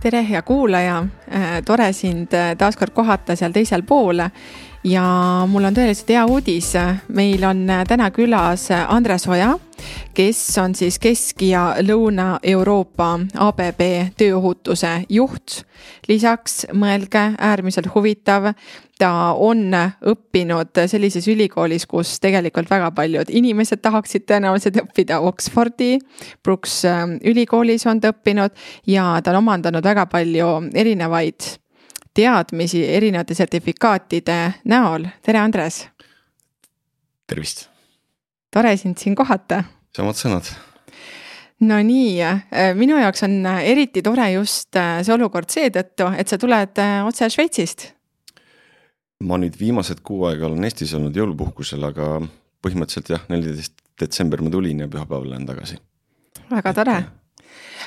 tere, hea kuulaja, tore sind taas kord kohata seal teisel pool. Ja mul on tõeliselt hea uudis, meil on täna külas Andres Oja, kes on siis Kesk- ja Lõuna-Euroopa ABB tööohutuse juht. lisaks mõelge, äärmiselt huvitav ta on õppinud sellises ülikoolis, kus tegelikult väga paljud inimesed tahaksid tõenäoliselt õppida Oxfordi. Brooks ähm, ülikoolis on ta õppinud ja ta on omandanud väga palju erinevaid teadmisi erinevate sertifikaatide näol. tere, Andres. tervist. tore sind siin kohata. samad sõnad no nii, äh, minu jaoks on eriti tore just äh, see olukord seetõttu, et sa tuled äh, otse Šveitsist ma nüüd viimased kuu aega olen Eestis olnud jõulupuhkusel, aga põhimõtteliselt jah, neliteist detsember ma tulin ja pühapäeval lähen tagasi. väga tore.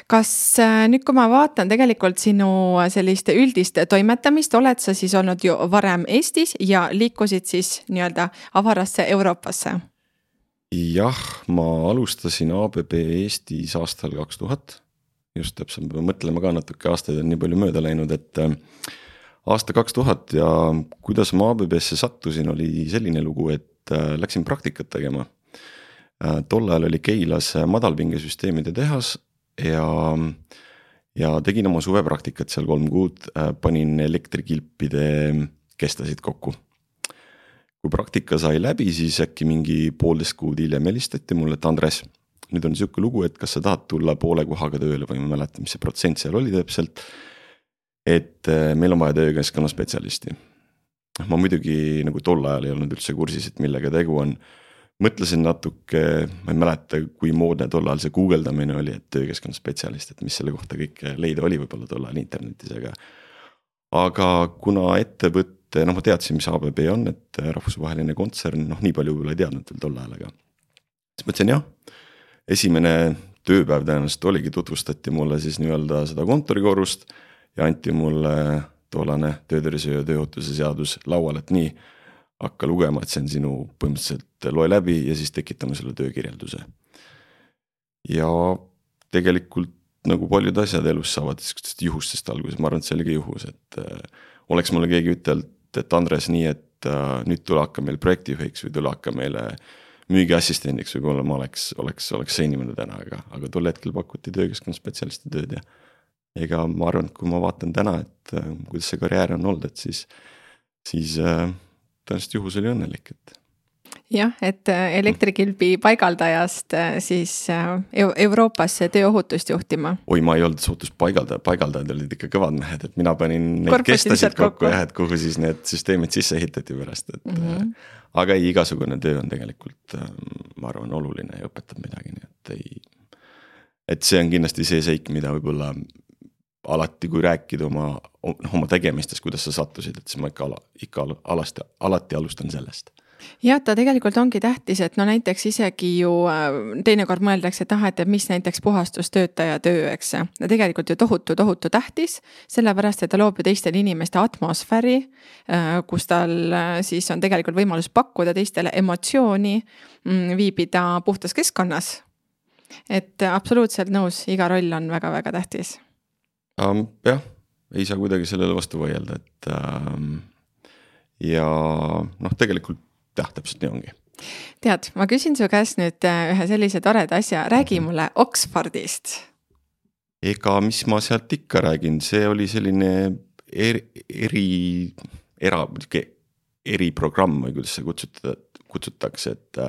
Kas äh, nüüd, kui ma vaatan tegelikult sinu sellist üldist toimetamist, oled sa siis olnud ju varem Eestis ja liikusid siis nii-öelda avarasse Euroopasse? jah, ma alustasin ABB Eestis aastal kaks tuhat. just täpselt, me peame mõtlema ka natuke, aastaid on nii palju mööda läinud, et äh, aasta kaks tuhat ja kuidas ma ABB-sse sattusin, oli selline lugu, et äh, läksin praktikat tegema. Tol ajal oli Keilas madalpingesüsteemide tehas ja, ja tegin oma suvepraktikat seal kolm kuud, äh, panin elektrikilpide kestasid kokku. kui praktika sai läbi, siis äkki mingi poolteist kuud hiljem helistati mulle, et Andres, nüüd on sihuke lugu, et kas sa tahad tulla poole kohaga tööle või ma ei mäleta, mis see protsent seal oli täpselt et äh, meil on vaja töökeskkonna spetsialisti. ma muidugi nagu tol ajal ei olnud üldse kursis, et millega tegu on. Mõtlesin natuke, ma ei mäleta, kui moodne tol ajal see guugeldamine oli, et töökeskkonna spetsialist, et mis selle kohta kõike leida oli võib-olla tol ajal internetis, aga. aga kuna ettevõte, noh, ma teadsin, mis ABB on, et rahvusvaheline kontsern, noh, nii palju võib-olla ei teadnud veel tol ajal, aga. siis mõtlesin jah, esimene tööpäev tõenäoliselt oligi, tutvustati mulle siis nii-öelda seda kontorikorrust ja anti mulle tollane töötervishoiu ja tööohutuse seadus lauale, et nii. Hakka lugema, et see on sinu põhimõtteliselt loe läbi ja siis tekitame sulle töökirjelduse. ja tegelikult nagu paljud asjad elus saavad sihukestest juhustest alguse, ma arvan, et see oli ka juhus, et äh, oleks mulle keegi ütelnud, et Andres, nii et äh, nüüd tule hakka meil projektijuhiks või tule hakka meile müügiassistendiks, võib-olla ma oleks, oleks, oleks see inimene täna, aga, aga tol hetkel pakuti töökeskkonna spetsialisti tööd ja ega ma arvan, et kui ma vaatan täna, et äh, kuidas see karjäär on olnud, et siis, siis äh, tõenäoliselt juhus oli õnnelik, et jah, et äh, elektrikilbi paigaldajast siis Euroopasse tööohutust juhtima. oi, ma ei olnud suhtes paigaldaja, paigaldajad olid ikka kõvad mehed, et mina panin neid kestasid kokku jah, et kuhu siis need süsteemid sisse ehitati pärast, et mm. -hmm. aga ei, igasugune töö on tegelikult, ma arvan, oluline ja õpetab midagi, nii et ei. et see on kindlasti see seik, mida võib-olla alati, kui rääkida oma, oma tegemistest, kuidas sa sattusid, et siis ma ikka ikka alasti, alati alustan sellest jah, ta tegelikult ongi tähtis, et no näiteks isegi ju äh, teinekord mõeldakse, et ah, et mis näiteks puhastustöötaja töö, eks. no tegelikult ju tohutu, tohutu tähtis, sellepärast et ta loob ju teistele inimeste atmosfääri, äh, kus tal äh, siis on tegelikult võimalus pakkuda teistele emotsiooni, mm, viibida puhtas keskkonnas. et absoluutselt nõus, iga roll on väga-väga tähtis um,. jah, ei saa kuidagi sellele vastu vaielda, et ähm, ja noh, tegelikult jah, täpselt nii ongi. tead, ma küsin su käest nüüd äh, ühe sellise toreda asja, räägi mhm. mulle Oxfordist. ega mis ma sealt ikka räägin, see oli selline eri, eri, era, eriprogramm või kuidas seda kutsutada, kutsutakse, et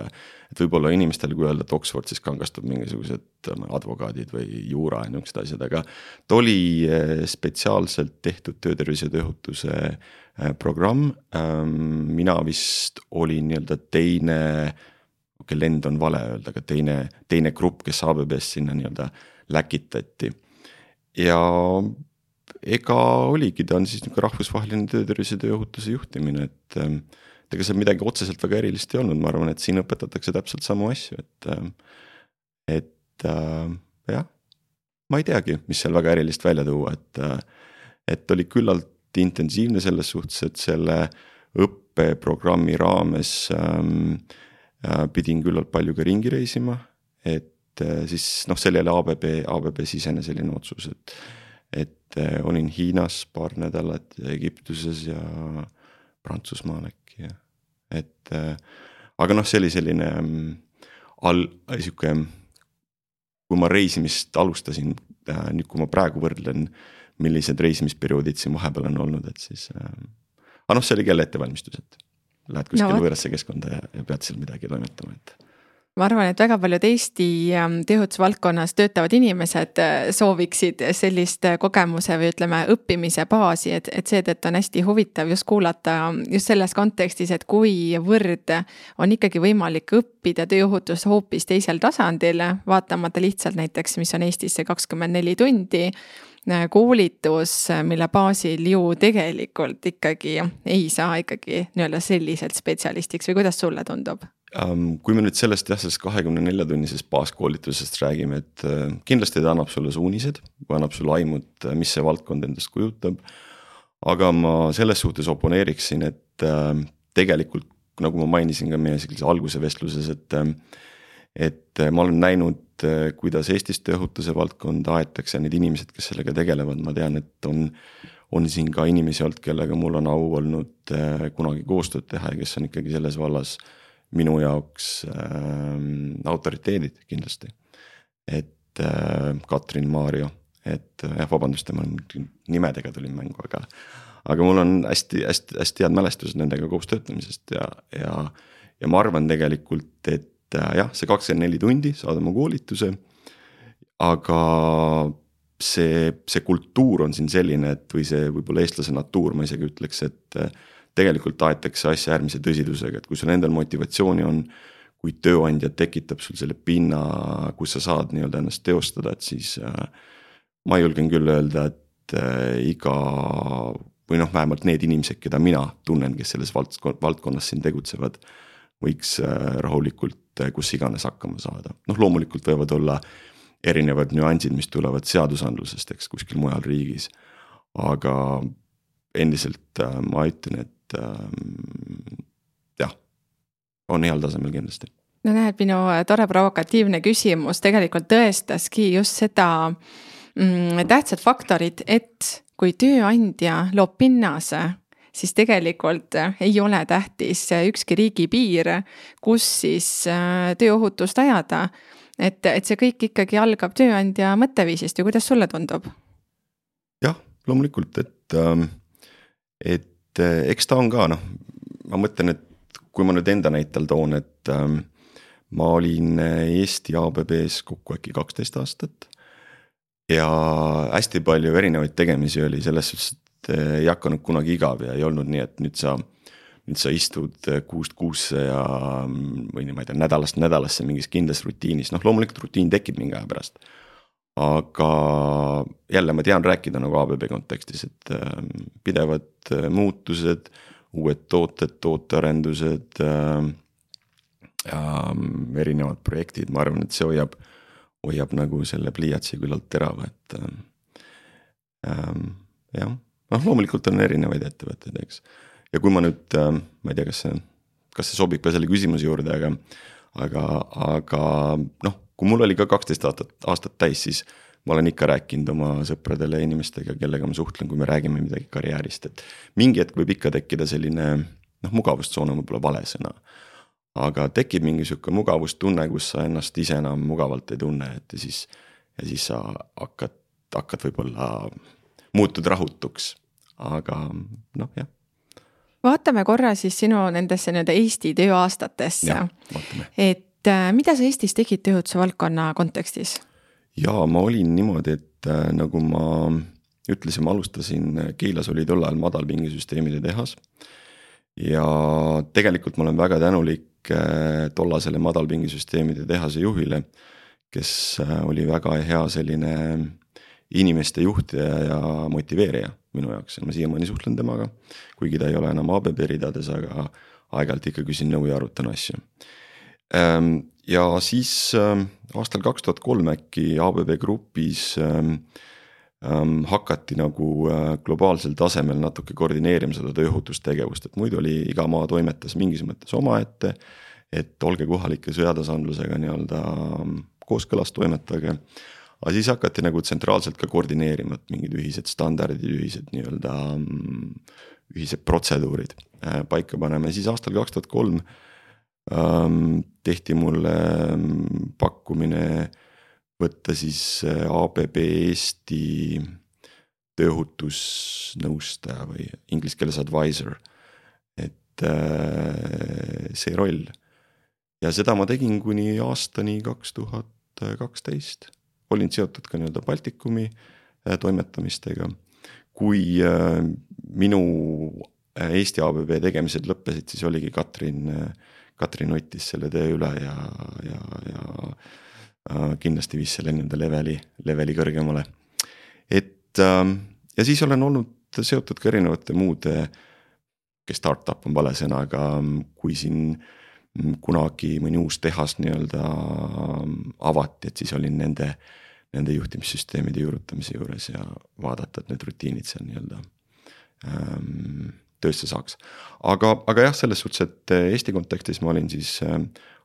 et võib-olla inimestel, kui öelda, et Oxford, siis kangastub mingisugused advokaadid või juura ja niisugused asjad, aga ta oli eh, spetsiaalselt tehtud töötervise ja tööohutuse eh, programm. Ähm, mina vist olin nii-öelda teine, okei okay,, lend on vale öelda, aga teine, teine grupp, kes ABB-st sinna nii-öelda läkitati. ja ega oligi, ta on siis niisugune rahvusvaheline töötervise ja tööohutuse juhtimine, et ähm, ega seal midagi otseselt väga erilist ei olnud, ma arvan, et siin õpetatakse täpselt samu asju, et, ähm, et äh, jah, ma ei teagi, mis seal väga erilist välja tuua, et, äh, et oli küllalt intensiivne selles suhtes, et selle õppeprogrammi raames ähm, äh, pidin küllalt palju ka ringi reisima, et äh, siis noh, see oli jälle ABB, ABB sisene selline otsus, et et äh, olin Hiinas paar nädalat ja Egiptuses ja Prantsusmaal äkki ja et aga noh, see oli selline mm, all, sihuke. Kui ma reisimist alustasin, äh, nüüd kui ma praegu võrdlen, millised reisimisperioodid siin vahepeal on olnud, et siis äh,. aga noh, see oli jälle ettevalmistus, et lähed kuskile no, võõrasse keskkonda ja, ja pead seal midagi toimetama, et ma arvan, et väga paljud Eesti ähm, tööohutusvaldkonnas töötavad inimesed äh, sooviksid sellist äh, kogemuse või ütleme, õppimise baasi, et, et seetõttu on hästi huvitav just kuulata just selles kontekstis, et kuivõrd on ikkagi võimalik õppida tööohutust hoopis teisel tasandil, vaatamata lihtsalt näiteks, mis on Eestis see kakskümmend neli tundi koolitus, mille baasil ju tegelikult ikkagi ei saa ikkagi nii-öelda selliselt spetsialistiks või kuidas sulle tundub? kui me nüüd sellest jah, sellest kahekümne nelja tunnisest baaskoolitusest räägime, et äh, kindlasti ta annab sulle suunised annab sulle aimu, et äh, mis see valdkond endast kujutab. aga ma selles suhtes oponeeriksin, et äh, tegelikult nagu ma mainisin ka meie sellise alguse vestluses, et. et ma olen näinud, kuidas Eestis tööohutuse valdkonda aetakse need inimesed, kes sellega tegelevad, ma tean, et on on siin ka inimesi olnud, kellega mul on au olnud kunagi koostööd teha ja kes on ikkagi selles vallas äh, minu jaoks äh, autoriteedid kindlasti. et äh, Katrin, Maarjo, et äh, jah, vabandust, tema nimedega tulin mängu, aga. aga mul on hästi-hästi-hästi head mälestused nendega koos töötamisest ja, ja, ja ma arvan tegelikult, et äh, jah, see kakskümmend neli tundi saad oma koolituse. aga see, see kultuur on siin selline, et või see võib-olla eestlase natuur, ma isegi ütleks, et äh, tegelikult aetakse asja äärmise tõsidusega, et kui sul endal motivatsiooni on. kui tööandja tekitab sul selle pinna, kus sa saad nii-öelda ennast teostada, et siis äh, ma julgen küll öelda, et iga või noh, vähemalt need inimesed, keda mina tunnen, kes selles valdkonnas siin tegutsevad. võiks äh, rahulikult kus iganes hakkama saada, noh loomulikult võivad olla erinevad nüansid, mis tulevad seadusandlusest, eks kuskil mujal riigis. aga endiselt ma ütlen, et et ähm, jah, on heal tasemel kindlasti. no näed, minu tore provokatiivne küsimus tegelikult tõestaski just seda mm, tähtsat faktorit, et kui tööandja loob pinnase siis tegelikult ei ole tähtis ükski riigipiir, kus siis äh, tööohutust ajada. et, et see kõik ikkagi algab tööandja mõtteviisist ju, kuidas sulle tundub? jah, loomulikult, et, ähm, et eks ta on ka noh, ma mõtlen, et kui ma nüüd enda näitel toon, et ähm, ma olin Eesti ABB-s kokku äkki kaksteist aastat. ja hästi palju erinevaid tegemisi oli selles suhtes, et ei hakanud kunagi igav ja ei olnud nii, et nüüd sa. nüüd sa istud kuust kuusse ja või ma ei tea, nädalast nädalasse mingis kindlas rutiinis, noh loomulikult rutiin tekib mingi aja pärast aga jälle ma tean rääkida nagu ABB kontekstis, et ähm, pidevad äh, muutused, uued tooted, tootearendused äh,. Erinevad projektid, ma arvan, et see hoiab, hoiab nagu selle pliiatsi küllalt terava, et ähm,. jah, noh loomulikult on erinevaid ettevõtteid, eks. ja kui ma nüüd äh,, ma ei tea, kas see, kas see sobib ka selle küsimuse juurde, aga, aga, aga noh kui mul oli ka kaksteist aastat, aastat täis, siis ma olen ikka rääkinud oma sõpradele ja inimestega, kellega ma suhtlen, kui me räägime midagi karjäärist, et mingi hetk võib ikka tekkida selline noh, mugavustsoon on võib-olla vale sõna. aga tekib mingi sihuke mugavustunne, kus sa ennast ise enam mugavalt ei tunne, et ja siis, ja siis sa hakkad, hakkad võib-olla, muutud rahutuks, aga noh, jah vaatame korra siis sinu nendesse nii-öelda Eesti tööaastatesse. et äh, mida sa Eestis tegid tööohutuse valdkonna kontekstis? jaa, ma olin niimoodi, et äh, nagu ma ütlesin, ma alustasin, äh, Keilas oli tol ajal madalpingesüsteemide tehas. ja tegelikult ma olen väga tänulik tollasele madalpingesüsteemide tehase juhile, kes oli väga hea selline inimeste juhtija ja motiveerija minu jaoks ja ma siiamaani suhtlen temaga. kuigi ta ei ole enam ABB ridades, aga aeg-ajalt ikka küsin nõu ja arutan asju. Ähm, ja siis ähm, aastal kaks tuhat kolm äkki ABB grupis hakati nagu äh, globaalsel tasemel natuke koordineerima seda tööohutustegevust, et muidu oli iga maa toimetas mingis mõttes omaette. et olge kohalike sõjatasandlusega nii-öelda kooskõlas toimetage aga siis hakati nagu tsentraalselt ka koordineerima, et mingid ühised standardid, ühised nii-öelda, mm, ühised protseduurid äh, paika panema ja siis aastal kaks tuhat kolm ähm, tehti mulle mm, pakkumine võtta siis äh, ABB Eesti tööohutusnõustaja või inglise keeles advisor, et äh, see roll. ja seda ma tegin kuni aastani kaks tuhat kaksteist olin seotud ka nii-öelda Baltikumi äh, toimetamistega. kui äh, minu äh, Eesti ABB tegemised lõppesid, siis oligi Katrin, Katrin võttis selle töö üle ja, ja, ja kindlasti viis selle nii-öelda leveli, leveli kõrgemale. et ähm, ja siis olen olnud seotud ka erinevate muude, kes startup on vale sõna, aga kui siin kunagi mõni uus tehas nii-öelda avati, et siis olin nende nende juhtimissüsteemide juurutamise juures ja vaadata, et need rutiinid seal nii-öelda ähm, töösse saaks. aga, aga jah, selles suhtes, et äh, Eesti kontekstis ma olin siis äh,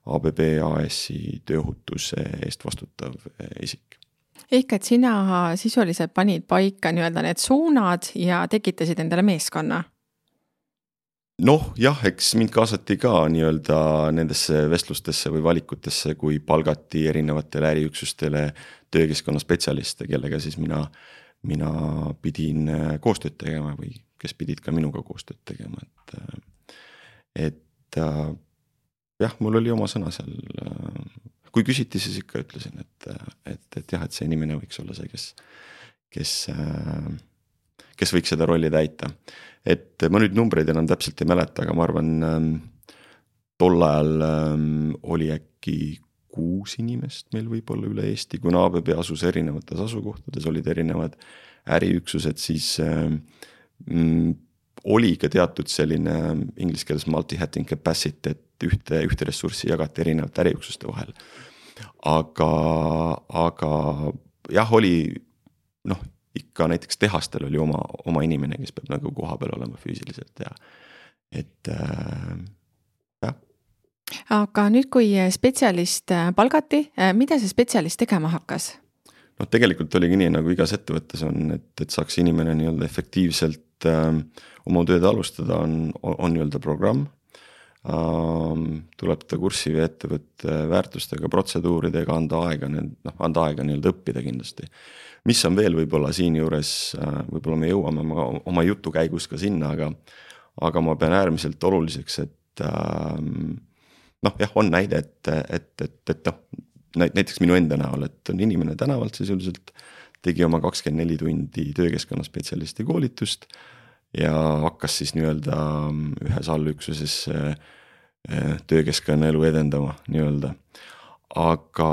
ABB AS-i tööohutuse eest vastutav äh, isik ehk et sina sisuliselt panid paika nii-öelda need suunad ja tekitasid endale meeskonna noh, jah, eks mind kaasati ka nii-öelda nendesse vestlustesse või valikutesse, kui palgati erinevatele äriüksustele töökeskkonna spetsialiste, kellega siis mina, mina pidin äh, koostööd tegema või kes pidid ka minuga koostööd tegema, et. Äh, et äh, jah, mul oli oma sõna seal. kui küsiti, siis ikka ütlesin, et, et, et jah, et see inimene võiks olla see, kes, kes, kes võiks seda rolli täita et ma nüüd numbreid enam täpselt ei mäleta, aga ma arvan ähm,, tol ajal ähm, oli äkki kuus inimest meil võib-olla üle Eesti, kuna ABB asus erinevates asukohtades, olid erinevad äriüksused, siis ähm, mm, oli ka teatud selline inglise keeles multi-hatting capacity, et ühte, ühte ressurssi jagati erinevate äriüksuste vahel. aga, aga jah, oli noh ikka näiteks tehastel oli oma, oma inimene, kes peab nagu kohapeal olema füüsiliselt ja et äh, jah. aga nüüd, kui spetsialist äh, palgati, äh, mida see spetsialist tegema hakkas? noh, tegelikult oligi nii, nagu igas ettevõttes on, et, et saaks inimene nii-öelda efektiivselt äh, oma tööd alustada, on, on nii-öelda programm ähm,. tuleb ta kurssi ettevõtte väärtustega, protseduuridega, anda aega, noh, anda aega nii-öelda õppida kindlasti mis on veel võib-olla siinjuures, äh, võib-olla me jõuame oma, oma jutu käigus ka sinna, aga, aga ma pean äärmiselt oluliseks, et ähm, noh, jah, on näide, et, et, et, et noh, näiteks minu enda näol, et on inimene tänavalt sisuliselt tegi oma kakskümmend neli tundi töökeskkonna spetsialisti koolitust ja hakkas siis nii-öelda ähm, ühes allüksuses äh, töökeskkonnaelu edendama nii-öelda. aga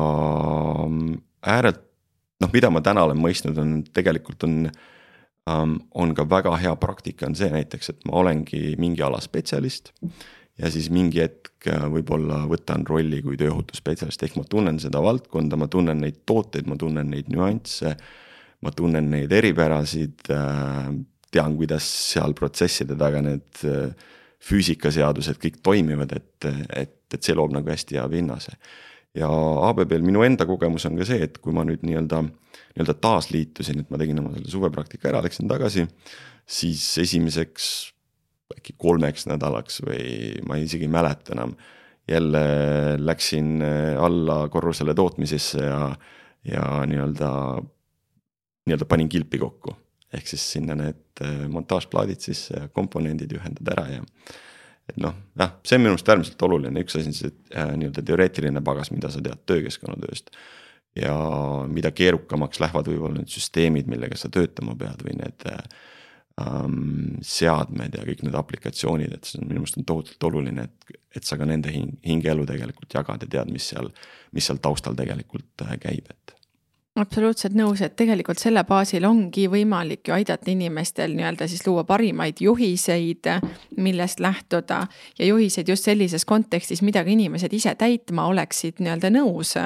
ähm, ääret noh, mida ma täna olen mõistnud, on tegelikult on um,, on ka väga hea praktika on see näiteks, et ma olengi mingi ala spetsialist. ja siis mingi hetk äh, võib-olla võtan rolli kui tööohutusspetsialist, ehk ma tunnen seda valdkonda, ma tunnen neid tooteid, ma tunnen neid nüansse. ma tunnen neid eripärasid äh,, tean, kuidas seal protsesside taga need äh, füüsikaseadused kõik toimivad, et, et, et see loob nagu hästi hea pinnase ja ABB-l minu enda kogemus on ka see, et kui ma nüüd nii-öelda, nii-öelda taasliitusin, et ma tegin oma selle suvepraktika ära, läksin tagasi, siis esimeseks äkki kolmeks nädalaks või ma isegi ei mäleta enam. jälle läksin äh, alla korrusele tootmisesse ja, ja nii-öelda, nii-öelda panin kilpi kokku. ehk siis sinna need äh, montaažplaadid sisse ja komponendid ühendada ära ja et noh, jah, see on minu arust äärmiselt oluline, üks asi on see äh, nii-öelda teoreetiline pagas, mida sa tead töökeskkonnatööst. ja mida keerukamaks lähevad võib-olla need süsteemid, millega sa töötama pead või need ähm, seadmed ja kõik need aplikatsioonid, et see on minu meelest on tohutult oluline, et, et sa ka nende hing, hingeelu tegelikult jagad ja tead, mis seal, mis seal taustal tegelikult äh, käib, et absoluutselt nõus, et tegelikult selle baasil ongi võimalik ju aidata inimestel nii-öelda siis luua parimaid juhiseid, millest lähtuda. ja juhiseid just sellises kontekstis, mida ka inimesed ise täitma oleksid nii-öelda nõus.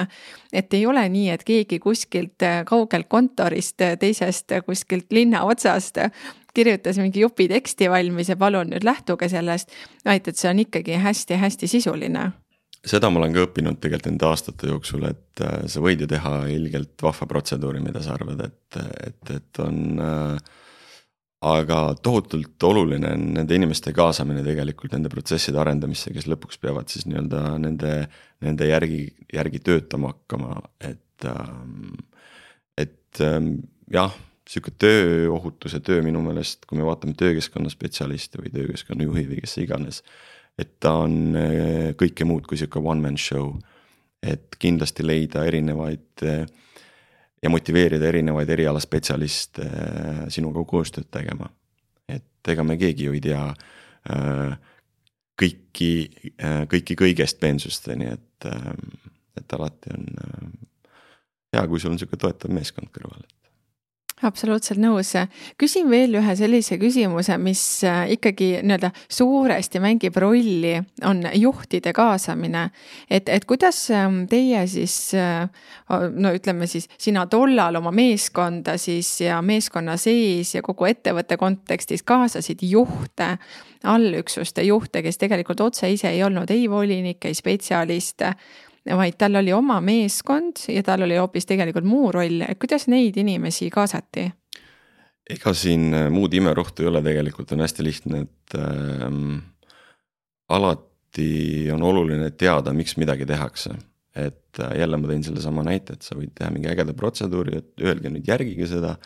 et ei ole nii, et keegi kuskilt kaugelt kontorist, teisest kuskilt linna otsast kirjutas mingi jupi teksti valmis ja palun nüüd lähtuge sellest, vaid et see on ikkagi hästi-hästi sisuline seda ma olen ka õppinud tegelikult nende aastate jooksul, et äh, sa võid ju teha ilgelt vahva protseduuri, mida sa arvad, et, et, et on äh,. aga tohutult oluline on nende inimeste kaasamine tegelikult nende protsesside arendamisse, kes lõpuks peavad siis nii-öelda nende, nende järgi, järgi töötama hakkama, et ähm,. et ähm, jah, sihuke tööohutuse töö minu meelest, kui me vaatame töökeskkonna spetsialisti või töökeskkonna juhi või kes iganes et ta on äh, kõike muud kui sihuke one man show. et kindlasti leida erinevaid äh, ja motiveerida erinevaid erialaspetsialiste äh, sinuga koostööd tegema. et ega me keegi ju ei tea kõiki, kõiki kõigest peensusteni, et, et alati on hea, kui sul on sihuke toetav meeskond kõrval absoluutselt nõus. küsin veel ühe sellise küsimuse, mis äh, ikkagi nii-öelda suuresti mängib rolli, on juhtide kaasamine. et, et kuidas ähm, teie siis, äh, no ütleme siis sina tollal oma meeskonda siis ja meeskonna sees ja kogu ettevõtte kontekstis kaasasid juhte, allüksuste juhte, kes tegelikult otse ise ei olnud ei volinik, ei spetsialist vaid tal oli oma meeskond ja tal oli hoopis tegelikult muu roll, et kuidas neid inimesi kaasati? ega siin äh, muud imerohtu ei ole, tegelikult on hästi lihtne, et ähm, alati on oluline teada, miks midagi tehakse. et äh, jälle ma tõin sellesama näite, et sa võid teha mingi ägeda protseduuri, et öelge nüüd järgige seda.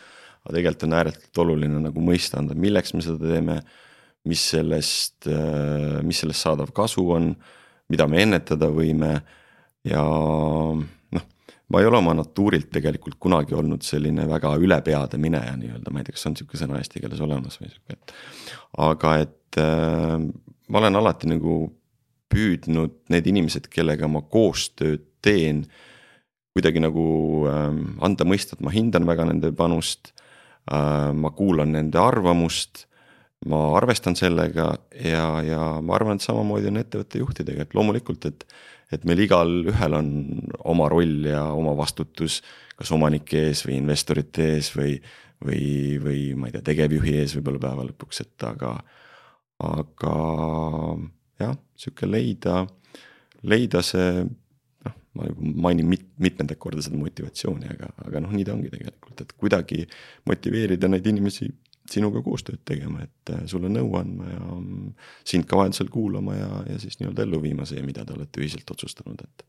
aga tegelikult on ääretult oluline nagu mõista anda, milleks me seda teeme, mis sellest äh,, mis sellest saadav kasu on, mida me ennetada võime ja noh, ma ei ole oma natuurilt tegelikult kunagi olnud selline väga ülepeade mineja nii-öelda, ma ei tea, kas on sihuke sõna eesti keeles olemas või sihuke, et. aga et äh, ma olen alati nagu püüdnud need inimesed, kellega ma koostööd teen. kuidagi nagu äh, anda mõista, et ma hindan väga nende panust äh,. ma kuulan nende arvamust ma arvestan sellega ja, ja ma arvan, et samamoodi on ettevõtte juhtidega, et loomulikult, et et meil igalühel on oma roll ja oma vastutus, kas omanike ees või investorite ees või, või, või ma ei tea, tegevjuhi ees võib-olla päeva lõpuks, et aga, aga jah, sihuke leida, leida see noh, ma mainin mit, mitmendat korda seda motivatsiooni, aga, aga noh, nii ta ongi tegelikult, et kuidagi motiveerida neid inimesi sinuga koostööd tegema, et äh, sulle nõu andma ja mm, sind ka vajadusel kuulama ja, ja siis nii-öelda ellu viima see, mida te olete ühiselt otsustanud, et.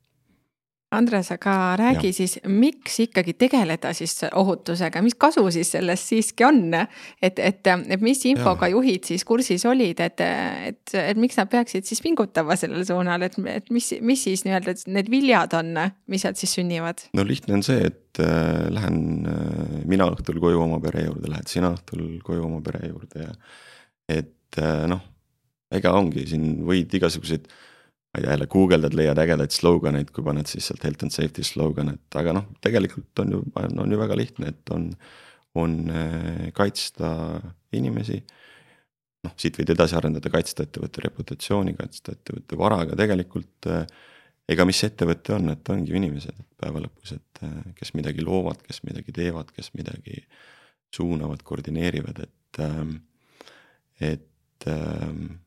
Andres, aga räägi ja. siis, miks ikkagi tegeleda siis ohutusega, mis kasu siis sellest siiski on? et, et, et mis infoga ja. juhid siis kursis olid, et, et, et miks nad peaksid siis pingutama sellel suunal, et, et mis, mis siis nii-öelda need viljad on, mis sealt siis sünnivad? no lihtne on see, et äh, lähen äh, mina õhtul koju oma pere juurde, lähed sina õhtul koju oma pere juurde ja et äh, noh, ega ongi, siin võid igasuguseid ma ei tea, jälle guugeldad, leiad ägedaid sloganeid, kui paned siis sealt health and safety slogan, et aga noh, tegelikult on ju, on ju väga lihtne, et on, on äh, kaitsta inimesi. noh, siit võid edasi arendada, kaitsta ettevõtte reputatsiooni, kaitsta ettevõtte vara, aga tegelikult äh, ega mis ettevõte on, et ongi ju inimesed päeva lõpus, et äh, kes midagi loovad, kes midagi teevad, kes midagi suunavad, koordineerivad, et, ähm, et ähm,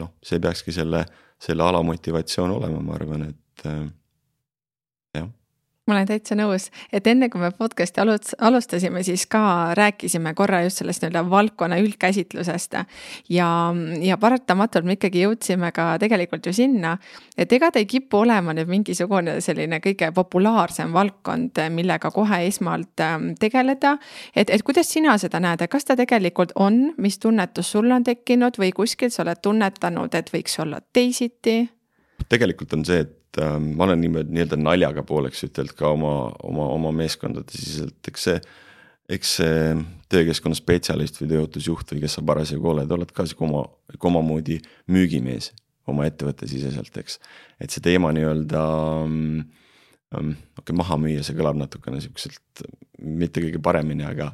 noh, see peakski selle, selle ala motivatsioon olema, ma arvan, et äh, jah ma olen täitsa nõus, et enne kui me podcast'i alustasime, siis ka rääkisime korra just sellest nii-öelda valdkonna üldkäsitlusest. ja, ja paratamatult me ikkagi jõudsime ka tegelikult ju sinna, et ega ta ei kipu olema nüüd mingisugune selline kõige populaarsem valdkond, millega kohe esmalt ähm, tegeleda. et, et kuidas sina seda näed, kas ta tegelikult on, mis tunnetus sul on tekkinud või kuskilt sa oled tunnetanud, et võiks olla teisiti? tegelikult on see, et äh, ma olen niimoodi nii-öelda naljaga pooleks ütelnud ka oma, oma, oma meeskondade siseselt, eks see. eks see töökeskkonna spetsialist või tööohutusjuht või kes sa parasjagu oled, oled ka sihuke oma, omamoodi müügimees oma ettevõtte siseselt, eks. et see teema nii-öelda okei okay,, maha müüa, see kõlab natukene siukselt mitte kõige paremini, aga.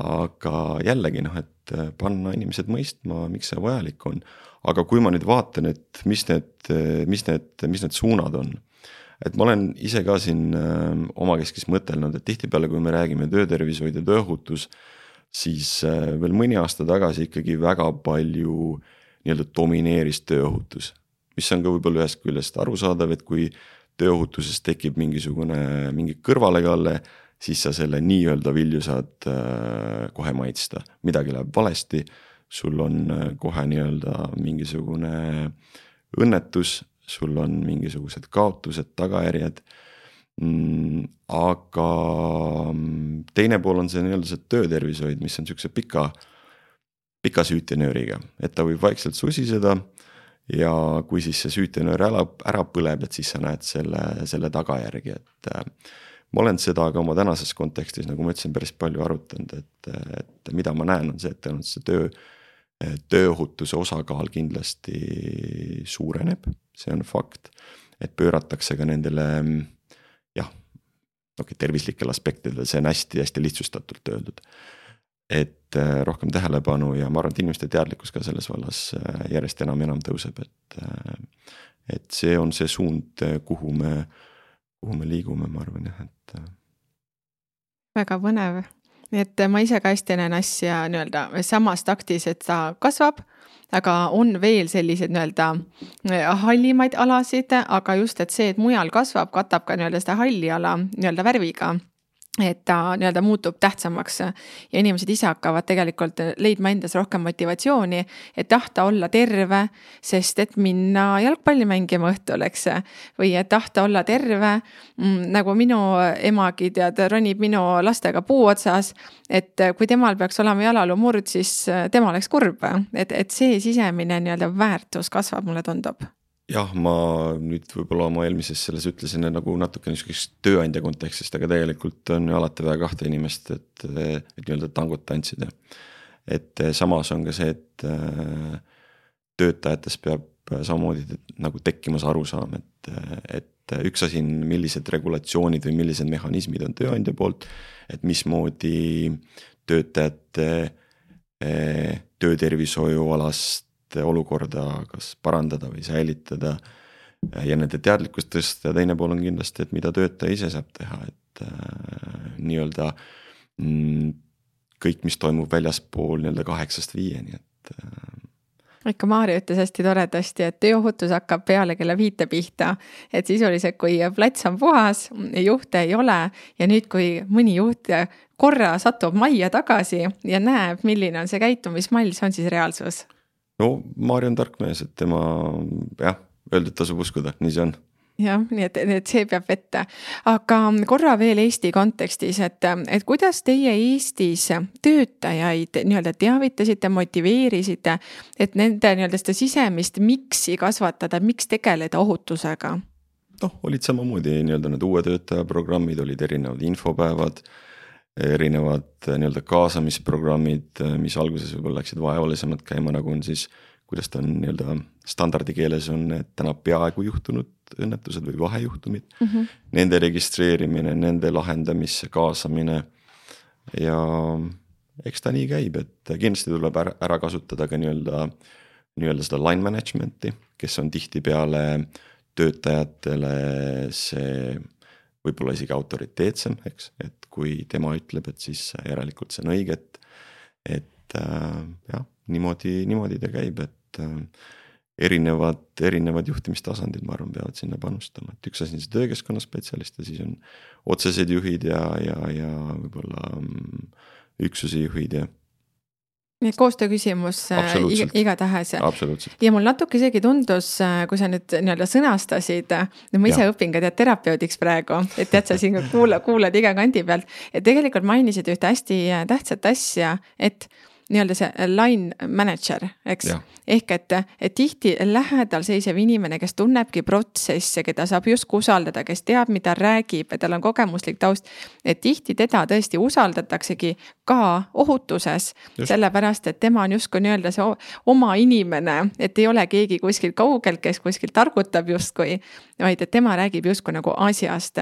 Aga jällegi noh, et panna inimesed mõistma, miks see vajalik on. aga kui ma nüüd vaatan, et mis need, mis need, mis need suunad on. et ma olen ise ka siin äh, omakeskis mõtelnud, et tihtipeale, kui me räägime töötervishoid ja tööohutus siis äh, veel mõni aasta tagasi ikkagi väga palju nii-öelda domineeris tööohutus. mis on ka võib-olla ühest küljest arusaadav, et kui tööohutuses tekib mingisugune, mingi kõrvalekalle, siis sa selle nii-öelda vilju saad äh, kohe maitsta, midagi läheb valesti. sul on äh, kohe nii-öelda mingisugune õnnetus, sul on mingisugused kaotused, tagajärjed Mm, aga mm, teine pool on see nii-öelda see töötervishoid, mis on siukse pika, pika süütenööriga, et ta võib vaikselt susiseda. ja kui siis see süütenöör ära, ära põleb, et siis sa näed selle, selle tagajärgi, et äh, ma olen seda ka oma tänases kontekstis, nagu ma ütlesin, päris palju arutanud, et, et mida ma näen, on see, et tõenäoliselt see töö, tööohutuse osakaal kindlasti suureneb, see on fakt. et pööratakse ka nendele okei okay,, tervislikel aspektidel, see on hästi-hästi lihtsustatult öeldud. et äh, rohkem tähelepanu ja ma arvan, et inimeste teadlikkus ka selles vallas äh, järjest enam ja enam tõuseb, et. Äh, et see on see suund, kuhu me, kuhu me liigume, ma arvan jah, et. väga põnev, et ma ise ka hästi näen asja nii-öelda samas taktis, et ta kasvab aga on veel selliseid nii-öelda äh, hallimaid alasid, aga just, et see, et mujal kasvab, katab ka nii-öelda seda halli ala nii-öelda värviga et ta nii-öelda muutub tähtsamaks ja inimesed ise hakkavad tegelikult leidma endas rohkem motivatsiooni, et tahta olla terve, sest et minna jalgpalli mängima õhtul, eks. või et tahta olla terve, mm, nagu minu emagi tead, ronib minu lastega puu otsas. et kui temal peaks olema jalaluu murd, siis tema oleks kurb, et, et see sisemine nii-öelda väärtus kasvab, mulle tundub jah, ma nüüd võib-olla oma eelmises selles ütlesin nagu natuke niisugusest tööandja kontekstist, aga tegelikult on ju alati vaja kahte inimest, et, et nii-öelda tangot tantsida. et samas on ka see, et äh, töötajates peab samamoodi nagu tekkima see arusaam, et, et üks asi on, millised regulatsioonid või millised mehhanismid on tööandja poolt. et mismoodi töötajate äh, töötervishoiualast olukorda kas parandada või säilitada. ja nende teadlikkust tõsta ja teine pool on kindlasti, et mida töötaja ise saab teha, et äh, nii-öelda mm, kõik, mis toimub väljaspool nii-öelda kaheksast viieni, et äh, ikka Maarja ütles hästi toredasti, et tööohutus hakkab peale kella viite pihta. et sisuliselt, kui plats on puhas, juhte ei ole ja nüüd, kui mõni juht korra satub majja tagasi ja näeb, milline on see käitumismall, see on siis reaalsus no Maarja on tark mees, et tema jah, öeldut tasub uskuda, nii see on jah, nii et, et see peab vette. aga korra veel Eesti kontekstis, et, et kuidas teie Eestis töötajaid nii-öelda teavitasite, motiveerisite, et nende nii-öelda seda sisemist miks'i kasvatada, miks tegeleda ohutusega? noh, olid samamoodi nii-öelda need uue töötaja programmid, olid erinevad infopäevad erinevad äh, nii-öelda kaasamisprogrammid, äh, mis alguses võib-olla läksid vaevalisemalt käima, nagu on siis. kuidas ta on nii-öelda standardikeeles on need täna peaaegu juhtunud õnnetused või vahejuhtumid mm. -hmm. Nende registreerimine, nende lahendamisse kaasamine. ja eks ta nii käib, et kindlasti tuleb ära, ära kasutada ka nii-öelda, nii-öelda seda line management'i, kes on tihtipeale töötajatele see võib-olla isegi autoriteetsem, eks, et kui tema ütleb, et siis järelikult see on õige, et. et äh, jah, niimoodi, niimoodi ta käib, et äh, erinevad, erinevad juhtimistasandid, ma arvan, peavad sinna panustama, et üks asi on see töökeskkonna spetsialist ja siis on otsesed juhid ja, ja, ja võib-olla mm, üksuse juhid ja nii et koostöö küsimus äh, igatahes. ja mul natuke isegi tundus, äh, kui sa nüüd nii-öelda sõnastasid, no ma ise ja. õpin ka tead terapeudiks praegu, et tead, sa siin kuula, kuulad iga kandi pealt. et tegelikult mainisid ühte hästi äh, tähtsat asja, et nii-öelda see line manager, eks. ehk et, et tihti lähedal seisev inimene, kes tunnebki protsesse, keda saab justkui usaldada, kes teab, mida räägib ja tal on kogemuslik taust. et tihti teda tõesti usaldataksegi ka ohutuses, sellepärast et tema on justkui nii-öelda see oma inimene, et ei ole keegi kuskilt kaugel, kes kuskilt targutab justkui. vaid et tema räägib justkui nagu asjast.